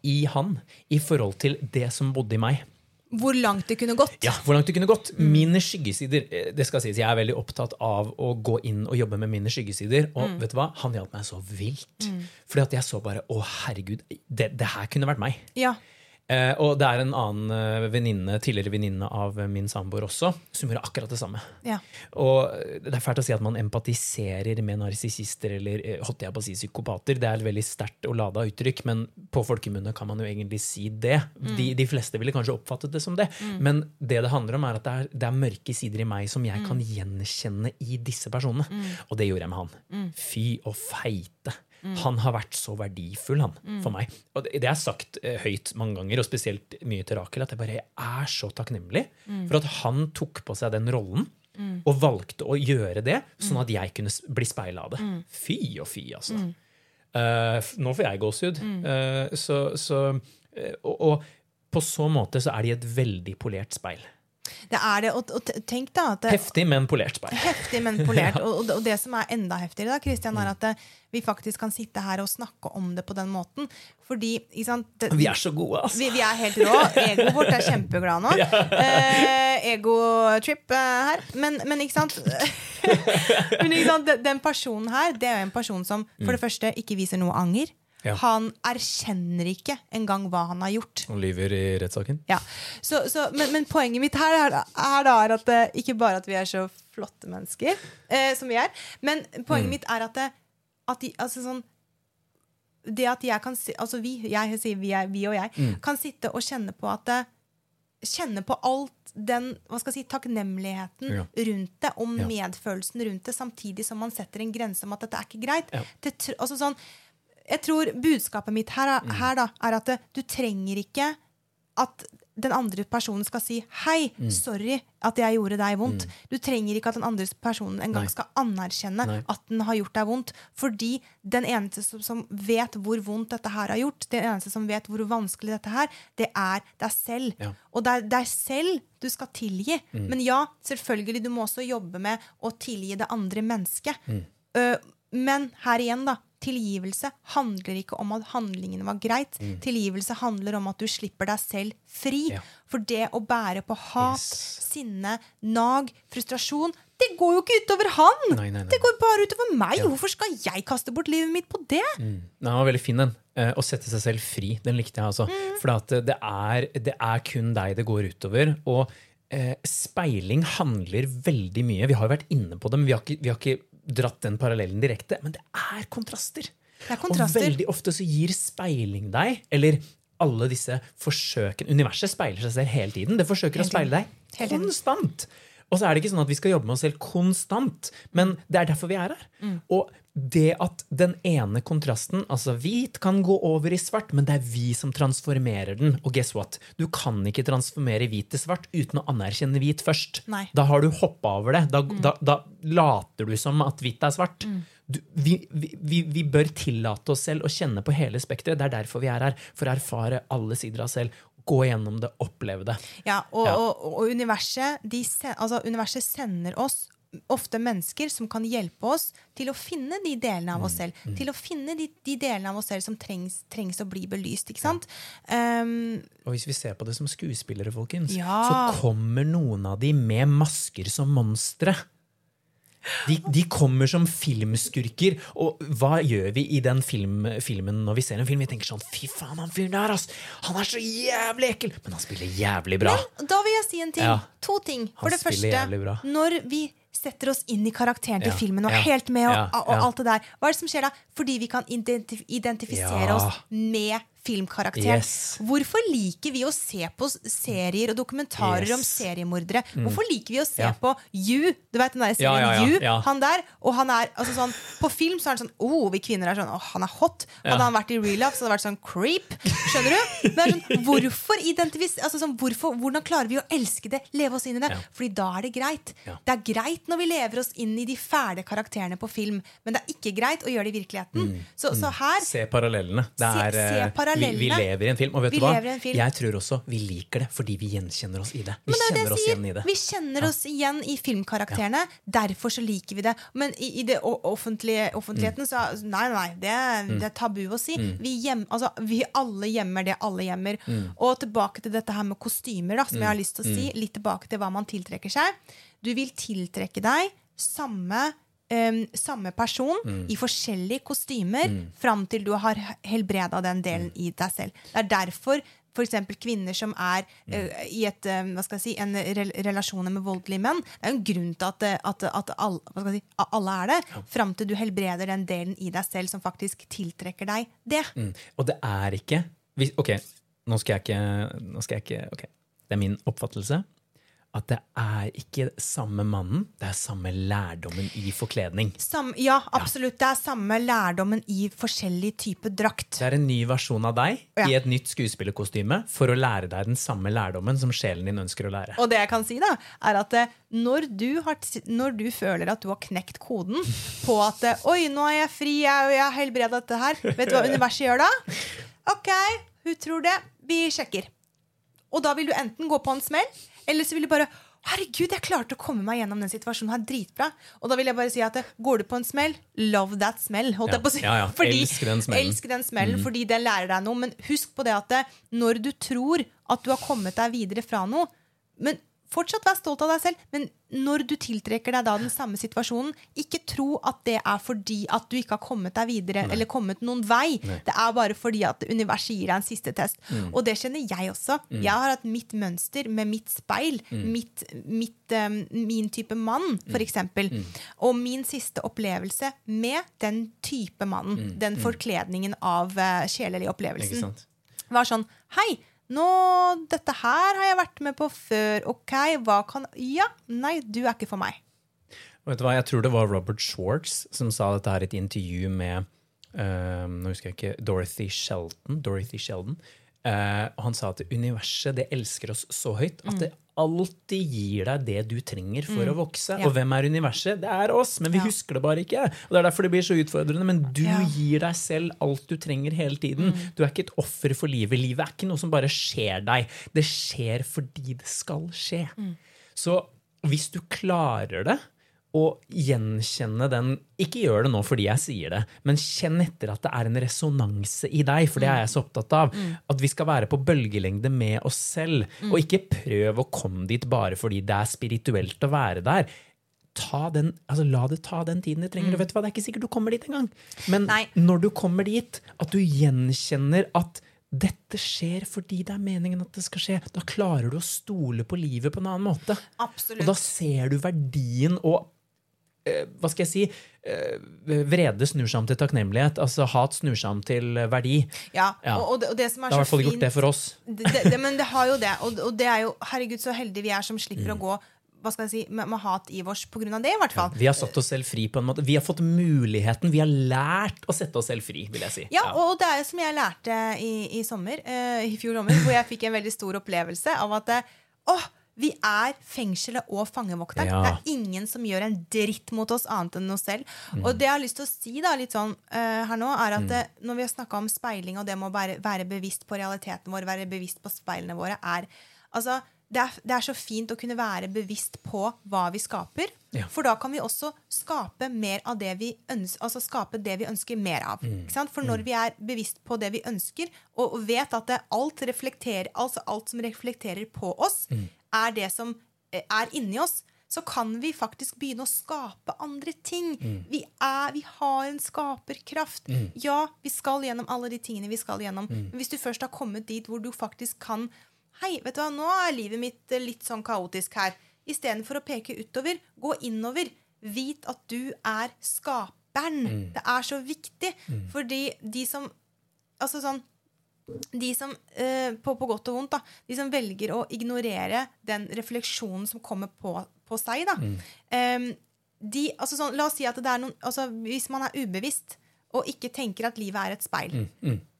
i han i forhold til det som bodde i meg. Hvor langt det kunne gått. Ja, hvor langt det kunne gått. Mine skyggesider eh, det skal sies, Jeg er veldig opptatt av å gå inn og jobbe med mine skyggesider. Og vet du hva? Han hjalp meg så vilt. Fordi at jeg så bare Å, herregud, det, det her kunne vært meg. Ja. Eh, og det er en annen veninne, venninne, tidligere venninne av eh, min samboer også, som gjør akkurat det samme. Ja. Og eh, Det er fælt å si at man empatiserer med narsissister eller eh, holdt jeg på å si psykopater. Det er et veldig sterkt og lada uttrykk, men på folkemunne kan man jo egentlig si det. De, de fleste ville kanskje oppfattet det som det. Men det det handler om, er at det er, det er mørke sider i meg som jeg kan gjenkjenne i disse personene. Og det gjorde jeg med han. Fy og feite. Han har vært så verdifull han, for meg. Og det, det er sagt eh, høyt mange ganger, og spesielt mye til Rakel, at jeg bare er så takknemlig for at han tok på seg den rollen. og valgte å gjøre det, sånn at jeg kunne bli speila av det. Fy og fy, altså. F- nå får jeg gåsehud. Uh, så, så, uh, og, og på så måte så er de et veldig polert speil. Det er det, og, og tenk da at det, Heftig, men polert speil. Heftig, men polert. (laughs) Og, og, og det som er enda heftigere, da, Christian, er at det, vi faktisk kan sitte her og snakke om det på den måten. Fordi ikke sant, det, Vi er så gode, altså. vi, vi er helt rå. Egoet vårt er kjempeglad nå. (laughs) Eh, Ego-trip eh, her. Men, men ikke sant (laughs) Men ikke sant, den- Den personen her, det er jo en person som for det første ikke viser noe anger. Ja. Han erkjenner ikke engang hva han har gjort. Og lyver i rettssaken. Ja. Så, så, men, men poenget mitt her er, er da er at eh, ikke bare at vi er så flotte mennesker, eh, som vi er, men poenget Mm. mitt er at, det, at de, altså sånn, det at jeg kan altså vi, jeg sier vi, er, vi og jeg, Mm. kan sitte og kjenne på at det, Kjenne på alt den hva skal jeg si, takknemligheten Ja. rundt det, og medfølelsen rundt det, samtidig som man setter en grense om at dette er ikke greit. Ja. Til, altså sånn, jeg tror budskapet mitt her, er- her da, er at du trenger ikke at den andre personen skal si 'hei, Mm. sorry at jeg gjorde deg vondt'. Du trenger ikke at den andre personen engang gang skal anerkjenne Nei. at den har gjort deg vondt. Fordi den eneste som, som vet hvor vondt dette her har gjort, den eneste som vet hvor vanskelig dette her, det er deg selv. Ja. Og det er deg selv du skal tilgi. Men ja, selvfølgelig, du må også jobbe med å tilgi det andre mennesket. Uh, men her igjen, da. Tilgivelse handler ikke om at handlingene var greit. Tilgivelse handler om at du slipper deg selv fri. Ja. For det å bære på hat, Yes. sinne, nag, frustrasjon, det går jo ikke utover han! Nei, nei, nei. Det går bare utover meg! Hvorfor skal jeg kaste bort livet mitt på det? Den var veldig fin, den. Eh, Å sette seg selv fri. Den likte jeg altså. For det, er, det er kun deg det går utover. Og eh, speiling handler veldig mye. Vi har jo vært inne på det, men vi har ikke, vi har ikke dratt den parallellen direkte. Men det er kontraster. Det er kontraster. Og veldig ofte så gir speiling deg, eller alle disse forsøkene Universet speiler seg selv hele tiden. Det forsøker å speile deg konstant. Og så er det ikke sånn at vi skal jobbe med oss selv konstant, men det er derfor vi er her. Mm. Og det at den ene kontrasten, altså hvit, kan gå over i svart, men det er vi som transformerer den. Og guess what? Du kan ikke transformere hvit til svart uten å anerkjenne hvit først. Nei. Mm. Da har du hoppa over det. Da, da, da later du som at hvitt er svart. Du, vi, vi, vi, vi bør tillate oss selv å kjenne på hele spekteret. Det er derfor vi er her. For å erfare alle sider av oss selv. Gå gjennom det, oppleve det. Ja, og, Ja. og, og universet, de, altså, universet sender oss ofte mennesker som kan hjelpe oss til å finne de delene av oss selv. Til å finne de, de delene av oss selv som trengs, trengs å bli belyst. ikke sant? Um, Og hvis vi ser på det som skuespillere, folkens, Ja. så kommer noen av de med masker som monstre. De, de kommer som filmskurker. Og hva gjør vi i den film, filmen når vi ser en film? Vi tenker sånn Fy faen, han fyren der, ass! Han er så jævlig ekkel! Men han spiller jævlig bra. Da vil jeg si en ting. Ja. To ting. For Han det første, når vi setter oss inn i karakteren til Ja, filmen og ja, helt med og, ja, og alt det der, hva er det som skjer da? Fordi vi kan identif identifisere oss med filmkarakteren. Yes. Hvorfor liker vi å se på serier og dokumentarer Yes. Mm. om seriemordere? Hvorfor liker vi å se Ja. på You? Du vet den der serien Ja, ja, You? Han der. Og han er altså sånn På film så er han sånn oh, vi kvinner er sånn oh, han er hot. Hadde han vært i real life, så hadde det vært sånn creep. Skjønner du? Men sånn, hvorfor identifis altså sånn, hvorfor, Hvordan klarer vi å elske det? Leve oss inn i det? Fordi da er det greit. Det er greit når vi lever oss inn i de fæle karakterene på film, men det er ikke greit å gjøre det i virkeligheten. Så, så her Se parallellene. Det er, se se parallellene. Vi, vi lever i en film. Og vet Vi du hva? Jeg tror også vi liker det fordi vi gjenkjenner oss i det. Vi kjenner det oss sier. igjen i det. Vi kjenner oss igjen i filmkarakterene. Derfor så liker vi det. Men i, i det offentligheten så Nei, nei, det, det er tabu å si. Vi, gjem, altså, vi alle gjemmer det alle gjemmer. Og tilbake til dette her med kostymer, da, som jeg har lyst til å si. Litt tilbake til hva man tiltrekker seg. Du vil tiltrekke deg samme em, samme person i forskjellige kostymer fram til du har helbreda den delen i deg selv. Det er derfor f.eks. kvinner som er uh, i et, eh, hva skal jeg si, en rel relasjoner med voldelige menn. Det er en grunn til at, at, at alle, hva skal jeg si, alle er det. Fram til du helbreder den delen i deg selv som faktisk tiltrekker deg det. Mm. Og det er ikke Ok, nå skal jeg ikke, nå skal jeg ikke okay. Det er min oppfattelse at det er ikke samme mannen, det er samme lærdommen i forkledning. Sam, ja, absolutt. Det er samme lærdommen i forskjellig type drakt. Det er en ny versjon av deg Ja. i et nytt skuespillerkostyme for å lære deg den samme lærdommen som sjelen din ønsker å lære. Og det jeg kan si, da, er at eh, når du, har, når du føler at du har knekt koden på at eh, Oi, nå er jeg fri, jeg, jeg har helbredet dette her. Vet du hva universet gjør da? Ok, hun tror det. Vi sjekker. Og da vil du enten gå på en smell, eller så vil du bare Herregud, jeg klarte å komme meg gjennom den situasjonen her dritbra. Og da vil jeg bare si at går du på en smell, love that smell. Holdt Ja. jeg på å si. Ja, ja. Elsk den smellen. Mm. Elsk den smellen, fordi den lærer deg noe. Men husk på det at når du tror at du har kommet deg videre fra noe men Fortsatt vær stolt av deg selv, men når du tiltrekker deg da den samme situasjonen, ikke tro at det er fordi at du ikke har kommet deg videre eller kommet noen vei. Det er bare fordi at universet gir deg en siste test. Mm. Og det kjenner jeg også. Jeg har hatt mitt mønster med mitt speil, Mm. mitt, mitt, um, min type mann, for eksempel. Mm. Og min siste opplevelse med den type mannen, den forkledningen av uh, sjelelig Mm. Opplevelsen, var sånn Hei, nå, dette her har jeg vært med på før. Ok, hva kan Ja, nei, du er ikke for meg. Vet du hva, Jeg tror det var Robert Schwartz som sa dette her i et intervju med eh, nå husker jeg ikke, Dorothy Sheldon. Dorothy Sheldon. Eh, og han sa at universet det elsker oss så høyt at det alltid gir deg det du trenger for å vokse. Ja. Og hvem er universet? Det er oss, men vi Ja. husker det bare ikke. Og Det er derfor det blir så utfordrende. Men du Ja. gir deg selv alt du trenger hele tiden. Du er ikke et offer for livet. Livet er ikke noe som bare skjer deg. Det skjer fordi det skal skje. Så hvis du klarer det, og gjenkjenne den Ikke gjør det nå fordi jeg sier det, men kjenn etter at det er en resonanse i deg, for det er jeg så opptatt av. At vi skal være på bølgelengde med oss selv, og ikke prøv å komme dit bare fordi det er spirituelt å være der. Ta den, altså La det ta den tiden det trenger. og vet du hva, Det er ikke sikkert du kommer dit engang. Men Nei. når du kommer dit, at du gjenkjenner at dette skjer fordi det er meningen at det skal skje, da klarer du å stole på livet på en annen måte. Absolutt. Og da ser du verdien og Hva skal jeg si? eh, vrede snur seg om til takknemlighet. Altså hat snur seg om til eh, verdi. Ja, Ja. Og, og, det, som er Det har i hvert fall gjort det for oss. (laughs) det, det, det, Men det har jo det. Og, og det er jo Herregud, så heldige vi er som slipper Mm. å gå hva skal jeg si, med, med hat i vårs av det, i hvert fall. Vi har satt oss selv fri på en måte. Vi har fått muligheten. Vi har lært å sette oss selv fri, vil jeg si. Ja, og det er som jeg lærte i, i sommer, uh, i fjor sommer, hvor jeg fikk en veldig stor opplevelse av at eh, åh, vi er fengselet og fangevokteren. Ja. Det er ingen som gjør en dritt mot oss annet enn oss selv. Mm. Og det jeg har lyst til å si da, litt sånn uh, her nå, er at eh, når vi har snakka om speiling og det med å være, være bevisst på realiteten vår, være bevisst på speilene våre, er altså det er, det er så fint å kunne være bevisst på hva vi skaper. Ja. For da kan vi også skape mer av det vi ønsker, altså skape det vi ønsker mer av. Mm. For når vi er bevisst på det vi ønsker, og og vet at det alt, reflekterer, altså alt som reflekterer på oss, Mm. Er det som eh, er inni oss, så kan vi faktisk begynne å skape andre ting. Mm. Vi, er, vi har en skaperkraft. Ja, vi skal gjennom alle de tingene vi skal gjennom. Mm. Men hvis du først har kommet dit hvor du faktisk kan Hei, vet du hva, nå er livet mitt eh, litt sånn kaotisk her. Istedenfor å peke utover, gå innover. Vit at du er skaperen. Mm. Det er så viktig. Fordi de som Altså sånn de som, eh, på, på godt og vondt, da, de som velger å ignorere den refleksjonen som kommer på, på seg, da, em, de, altså sånn, La oss si at det er noen altså Hvis man er ubevisst og ikke tenker at livet er et speil,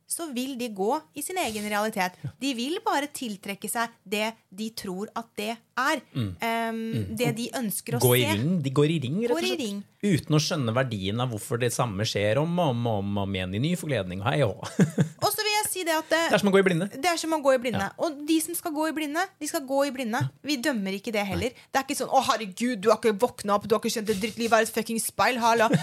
så vil de gå i sin egen realitet. De vil bare tiltrekke seg det de tror at det er. Em, Det de ønsker å Gå i se. ring, de går i ring, rett og slett. ring. Uten å skjønne verdien av hvorfor det samme skjer om og om, om, om igjen i ny forkledning. Hei og. Og så si det at det, Det er som å gå i blinde. Det er som å gå i blinde. Og de som skal gå i blinde, de skal gå i blinde. Vi dømmer ikke det heller. Det er ikke sånn 'Å, herregud, du har ikke våkna opp, du har ikke skjønt et drittliv, er et fucking speil'. Hala. (laughs)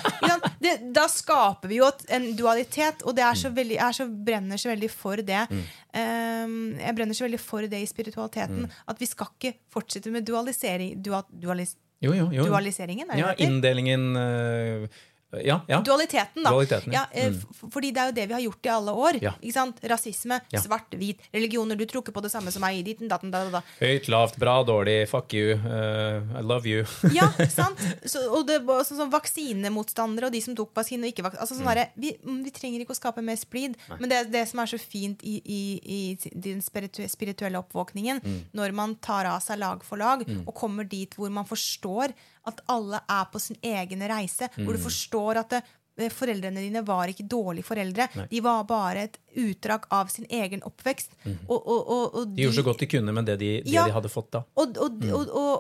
Det, da skaper vi jo en dualitet, og det er så veldig, jeg er så, brenner så veldig for det. Um, jeg brenner så veldig for det i spiritualiteten. At vi skal ikke fortsette med dualisering Dual, dualis, Jo, jo, jo. Dualiseringen, er det Ja, det inndelingen øh, Ja, ja. Dualiteten, da. Dualiteten, ja. eh, Fordi det er jo det vi har gjort i alle år. Rasisme, Ja. svart, hvit, religioner. Du tror ikke på det samme som meg. Datten, da, da, da. Høyt, lavt, bra, dårlig, fuck you, uh, I love you. (laughs) Ja, sant? Så, og det så, så, så, vaksinemotstandere og de som tok vaksine og ikke vaksine. Altså, sånn derre- vi, mm, vi trenger ikke å skape mer splid. Men det, det som er så fint i, i, i den spirituelle oppvåkningen, når man tar av seg lag for lag og kommer dit hvor man forstår at alle er på sin egen reise, hvor du forstår at det, eh, Foreldrene dine var ikke dårlige foreldre. De var bare et utdrag av sin egen oppvekst. Og, og, og, og De gjorde så godt de kunne med det de, det Ja. de hadde fått da. og,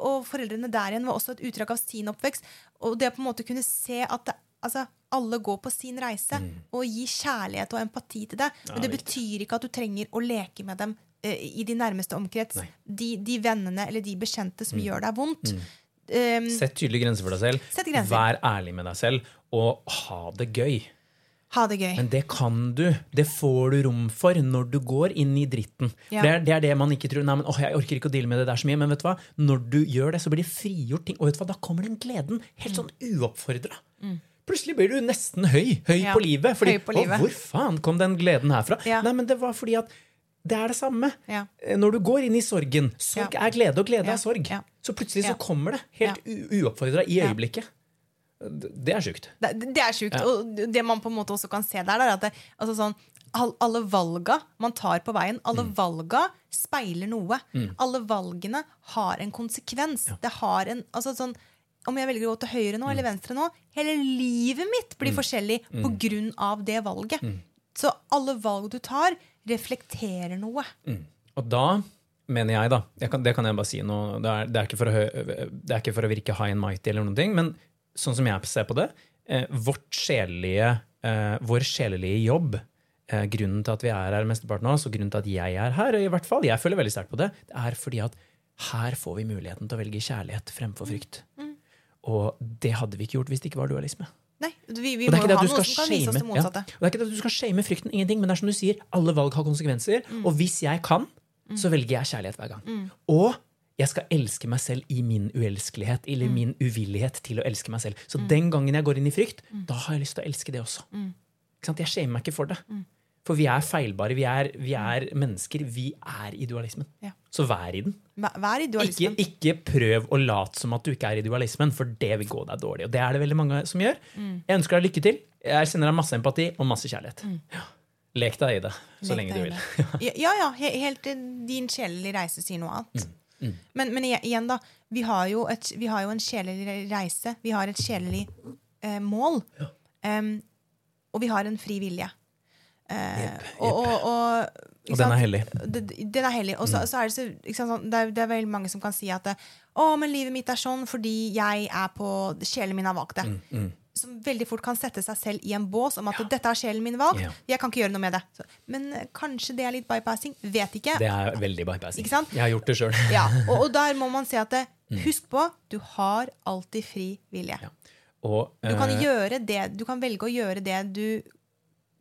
og, foreldrene der igjen var også et utdrag av sin oppvekst. Og det å på en måte kunne se at det, altså, alle går på sin reise, og gi kjærlighet og empati til det. Men det Mm. betyr ikke at du trenger å leke med dem eh, i din nærmeste omkrets. Mm. De, de vennene eller de bekjente som gjør deg vondt. Um, Sett tydelige grenser for deg selv. Grenser. Vær ærlig med deg selv, og ha det gøy. ha det gøy. Men det kan du. Det får du rom for når du går inn i dritten. Ja. Det, er, det er det man ikke tror. Nei, men åh, jeg orker ikke å deale med det der så mye. Men vet du hva? når du gjør det, så blir det frigjort ting. Og vet du hva? da kommer den gleden helt sånn uoppfordra. Plutselig blir du nesten høy. Høy Mm. Ja. på livet. Fordi, Høy på «Å, hvor faen kom den gleden herfra? Ja. Nei, men det var fordi at det er det samme. Ja. Eh, Når du går inn i sorgen Sorg Ja. er glede, og glede Ja. er sorg. Så plutselig så kommer det helt ja. uoppfordra i øyeblikket. Det er sjukt. Det, det er sjukt. Og det man på en måte også kan se der, er at det, altså sånn, alle valga man tar på veien, alle Mm. valga speiler noe. Alle valgene har en konsekvens. Det har en altså sånn, Om jeg velger å gå til høyre nå eller Mm. venstre nå, hele livet mitt blir forskjellig på grunn av det valget. Så alle valg du tar, reflekterer noe. Og da mener jeg, da jeg kan, Det kan jeg bare si nå. Det er, det, er å, det er ikke for å virke high and mighty, eller noen ting, men sånn som jeg ser på det eh, vårt sjelelige, eh, Vår sjelelige jobb eh, Grunnen til at vi er her mesteparten av oss, og grunnen til at jeg er her, i hvert fall, jeg føler veldig sterkt på det, det er fordi at her får vi muligheten til å velge kjærlighet fremfor frykt. Og det hadde vi ikke gjort hvis det ikke var dualisme. Nei, vi, vi må er jo ha at du noe skal som kan vise oss det ja. motsatte. Og det er ikke det at du skal shame frykten, ingenting, men det er som du sier, alle valg har konsekvenser. Mm. Og hvis jeg kan, så velger jeg kjærlighet hver gang. Og jeg skal elske meg selv i min uelskelighet, Mm. eller min uvillighet til å elske meg selv. Så den gangen jeg går inn i frykt, Mm. da har jeg lyst til å elske det også. Ikke sant? Jeg shamer meg ikke for det. For vi er feilbare, vi er, vi er mennesker. Vi er i dualismen. Ja. Så vær i den. Vær- i Ikke, dualismen. ikke prøv å late som at du ikke er i dualismen, for det vil gå deg dårlig. Og det er det veldig mange som gjør. Mm. Jeg ønsker deg lykke til. Jeg sender deg masse empati og masse kjærlighet. Ja. Lek deg i det så Lek lenge du vil. Ja, ja, helt til din sjelelige reise sier noe annet. Men, men igjen- da. Vi har, jo et, vi har jo en sjelelig reise. Vi har et sjelelig eh, mål. Em, og vi har en fri vilje. Eh, og, og, og, Og den er hellig. Den er hellig. Og så, så er det, så, sant, sånn, det, er, det er veldig mange som kan si at å, men livet mitt er sånn fordi jeg er på Sjelen min har valgt det. Mm, Som veldig fort kan sette seg selv i en bås om at dette har sjelen min valgt. Ja. Jeg kan ikke gjøre noe med det. Så, men eh, kanskje det er litt bypassing. Vet ikke. Det er veldig bypassing. Jeg har gjort det sjøl. Ja, og, der må man si at (laughs) Mm. husk på, du har alltid fri vilje. Og Du kan, eh, gjøre det, du kan velge å gjøre det du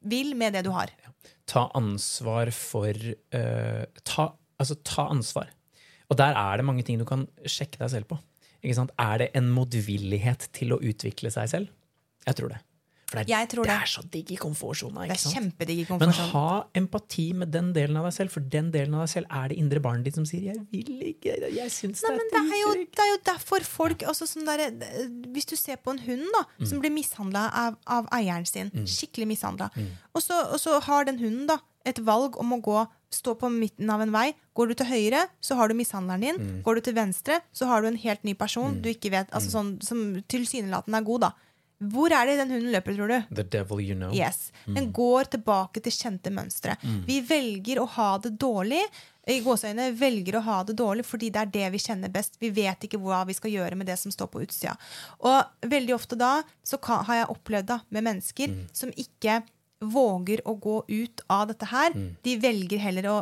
vil med det du har. ta ansvar for uh, ta, Altså, ta ansvar. Og der er det mange ting du kan sjekke deg selv på. Er det en motvillighet til å utvikle seg selv? Jeg tror det. For det er, Jeg tror det det. er så digg i komfortsona. Det er kjempedigg i Men ha empati med den delen av deg selv, for den delen av deg selv er det indre barnet ditt som sier 'jeg vil ikke', 'jeg syns Nei, det men er dritdigg». det er jo derfor folk der, Hvis du ser på en hund da Mm. som blir mishandla av, av eieren sin, skikkelig mishandla, og, så- og så har den hunden da et valg om å gå stå på midten av en vei. Går du til høyre, så har du mishandleren din. Mm. Går du til venstre, så har du en helt ny person du ikke vet, altså sånn, som tilsynelatende er god. da Hvor er det den hunden løper, tror du? The devil you know. Yes. Den går tilbake til kjente mønstre. Vi velger å ha det dårlig. I gåseøyne velger å ha det dårlig fordi det er det vi kjenner best. Vi vet ikke hva vi skal gjøre med det som står på utsida. Og veldig ofte da så kan, har jeg opplevd da med mennesker som ikke våger å gå ut av dette her. De velger heller å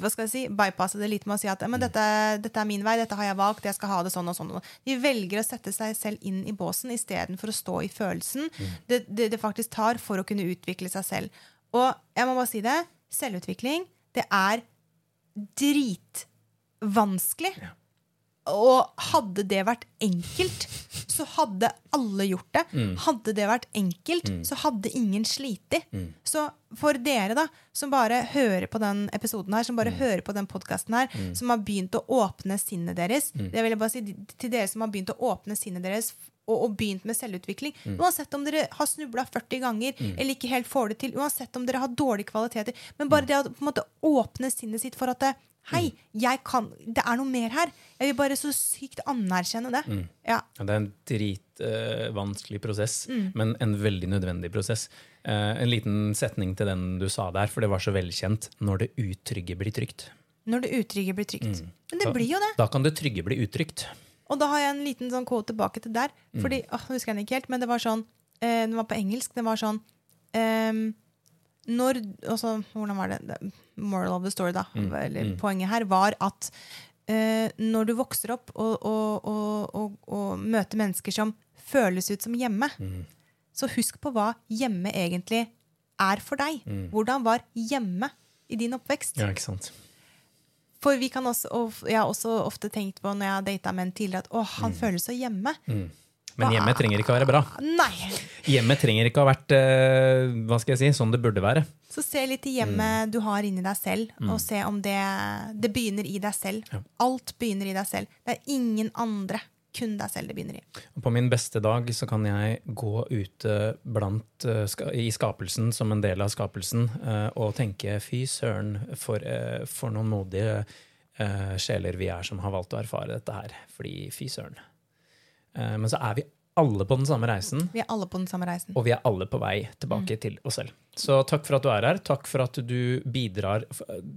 hva skal jeg si, bypasse det litt med å si at men dette, dette er min vei, dette har jeg valgt, jeg skal ha det sånn og sånn. sånn. De velger å sette seg selv inn i båsen istedenfor å stå i følelsen det, det, det faktisk tar for å kunne utvikle seg selv. Og jeg må bare si det, selvutvikling, det er dritvanskelig. Og hadde det vært enkelt, så hadde alle gjort det. Hadde det vært enkelt, så hadde ingen sliti. Så for dere da, som bare hører på den episoden her, som bare hører på den podkasten her, som har begynt å åpne sinnet deres Det vil jeg bare si til dere som har begynt å åpne sinnet deres og, og begynt med selvutvikling. Uansett om dere har snubla 40 ganger eller ikke helt får det til, uansett om dere har dårlige kvaliteter, men bare det å på en måte åpne sinnet sitt for at det, Hei, jeg kan, det er noe mer her. Jeg vil bare så sykt anerkjenne det. Mm. Ja, Det er en dritvanskelig prosess, men en veldig nødvendig prosess. Uh, en liten setning til den du sa der, for det var så velkjent. Når det utrygge blir trygt. Når det utrygge blir trygt. Men det Da- blir jo det. Da kan det trygge bli utrygt. Og da har jeg en liten sånn quote tilbake til der. Fordi, åh, nå husker jeg den ikke helt, men det var sånn uh, Den var på engelsk. Det var sånn ehm, Når også, Hvordan var det? Moral of the story, da. Eller poenget her var at eh, når du vokser opp og, og, og, og, møter mennesker som føles ut som hjemme, så husk på hva hjemme egentlig er for deg. Hvordan var hjemme i din oppvekst? Ja, ikke sant? For vi kan også, og jeg har også ofte tenkt på når jeg har data menn tidligere, at å, han føles så hjemme. Men hjemmet trenger ikke å være bra. Nei! Hjemmet trenger ikke å ha vært eh, hva skal jeg si, sånn det burde være. Så se litt i hjemmet du har inni deg selv, og se om det, det begynner i deg selv. Ja. Alt begynner i deg selv. Det er ingen andre. Kun deg selv det begynner i. På min beste dag så kan jeg gå ute blant, eh, i skapelsen som en del av skapelsen eh, og tenke fy søren, for, for noen modige sjeler vi er som har valgt å erfare dette her. Fordi fy søren. Eh, Men så er vi alle på den samme reisen, Vi er alle på den samme reisen. og vi er alle på vei tilbake til oss selv. Så takk for at du er her. Takk for at du bidrar.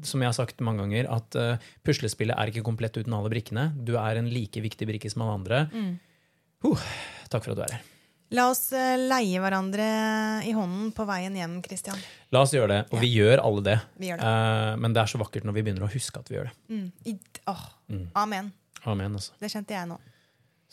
Som jeg har sagt mange ganger, at uh, puslespillet er ikke komplett uten alle brikkene. Du er en like viktig brikke som alle andre. Huh, takk for at du er her. La oss eh, leie hverandre i hånden på veien hjem, Christian. La oss gjøre det. Og vi gjør alle det. Vi gjør det. Uh, men det er så vakkert når vi begynner å huske at vi gjør det. Mm. I, åh, Amen. Amen. Altså. Det kjente jeg nå.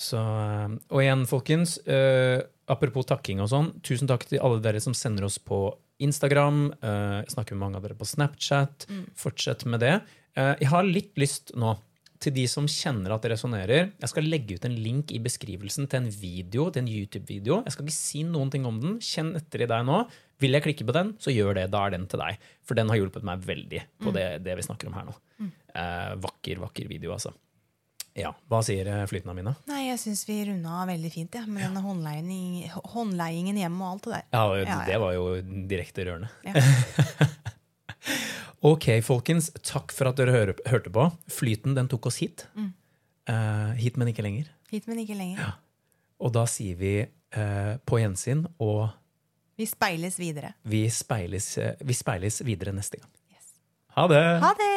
Så, eh, og igjen, folkens, uh, apropos takking og sånn, tusen takk til alle dere som sender oss på Instagram. Uh, jeg snakker med mange av dere på Snapchat. Fortsett med det. Uh, jeg har litt lyst nå til de som kjenner at det resonnerer. Jeg skal legge ut en link i beskrivelsen til en video, til en YouTube-video. Jeg skal ikke si noen ting om den. Kjenn etter i deg nå. Vil jeg klikke på den, så gjør det. Da er den til deg. For den har hjulpet meg veldig på det, det vi snakker om her nå. Uh, vakker, vakker video, altså. Ja, Hva sier flytene mine? Nei, jeg syns vi runda veldig fint, ja, med denne håndleiing, håndleiingen hjemme og alt det der. Ja, Ja, ja. det var jo direkte rørende. Ja. (laughs) Ok, folkens. Takk for at dere hør, hørte på. Flyten den tok oss hit. Mm. Uh, hit, men ikke lenger. Hit, men ikke lenger. Og da sier vi uh, på gjensyn, og Vi speiles videre. vi speiles, uh, vi speiles videre neste gang. Yes. Ha det! Ha det!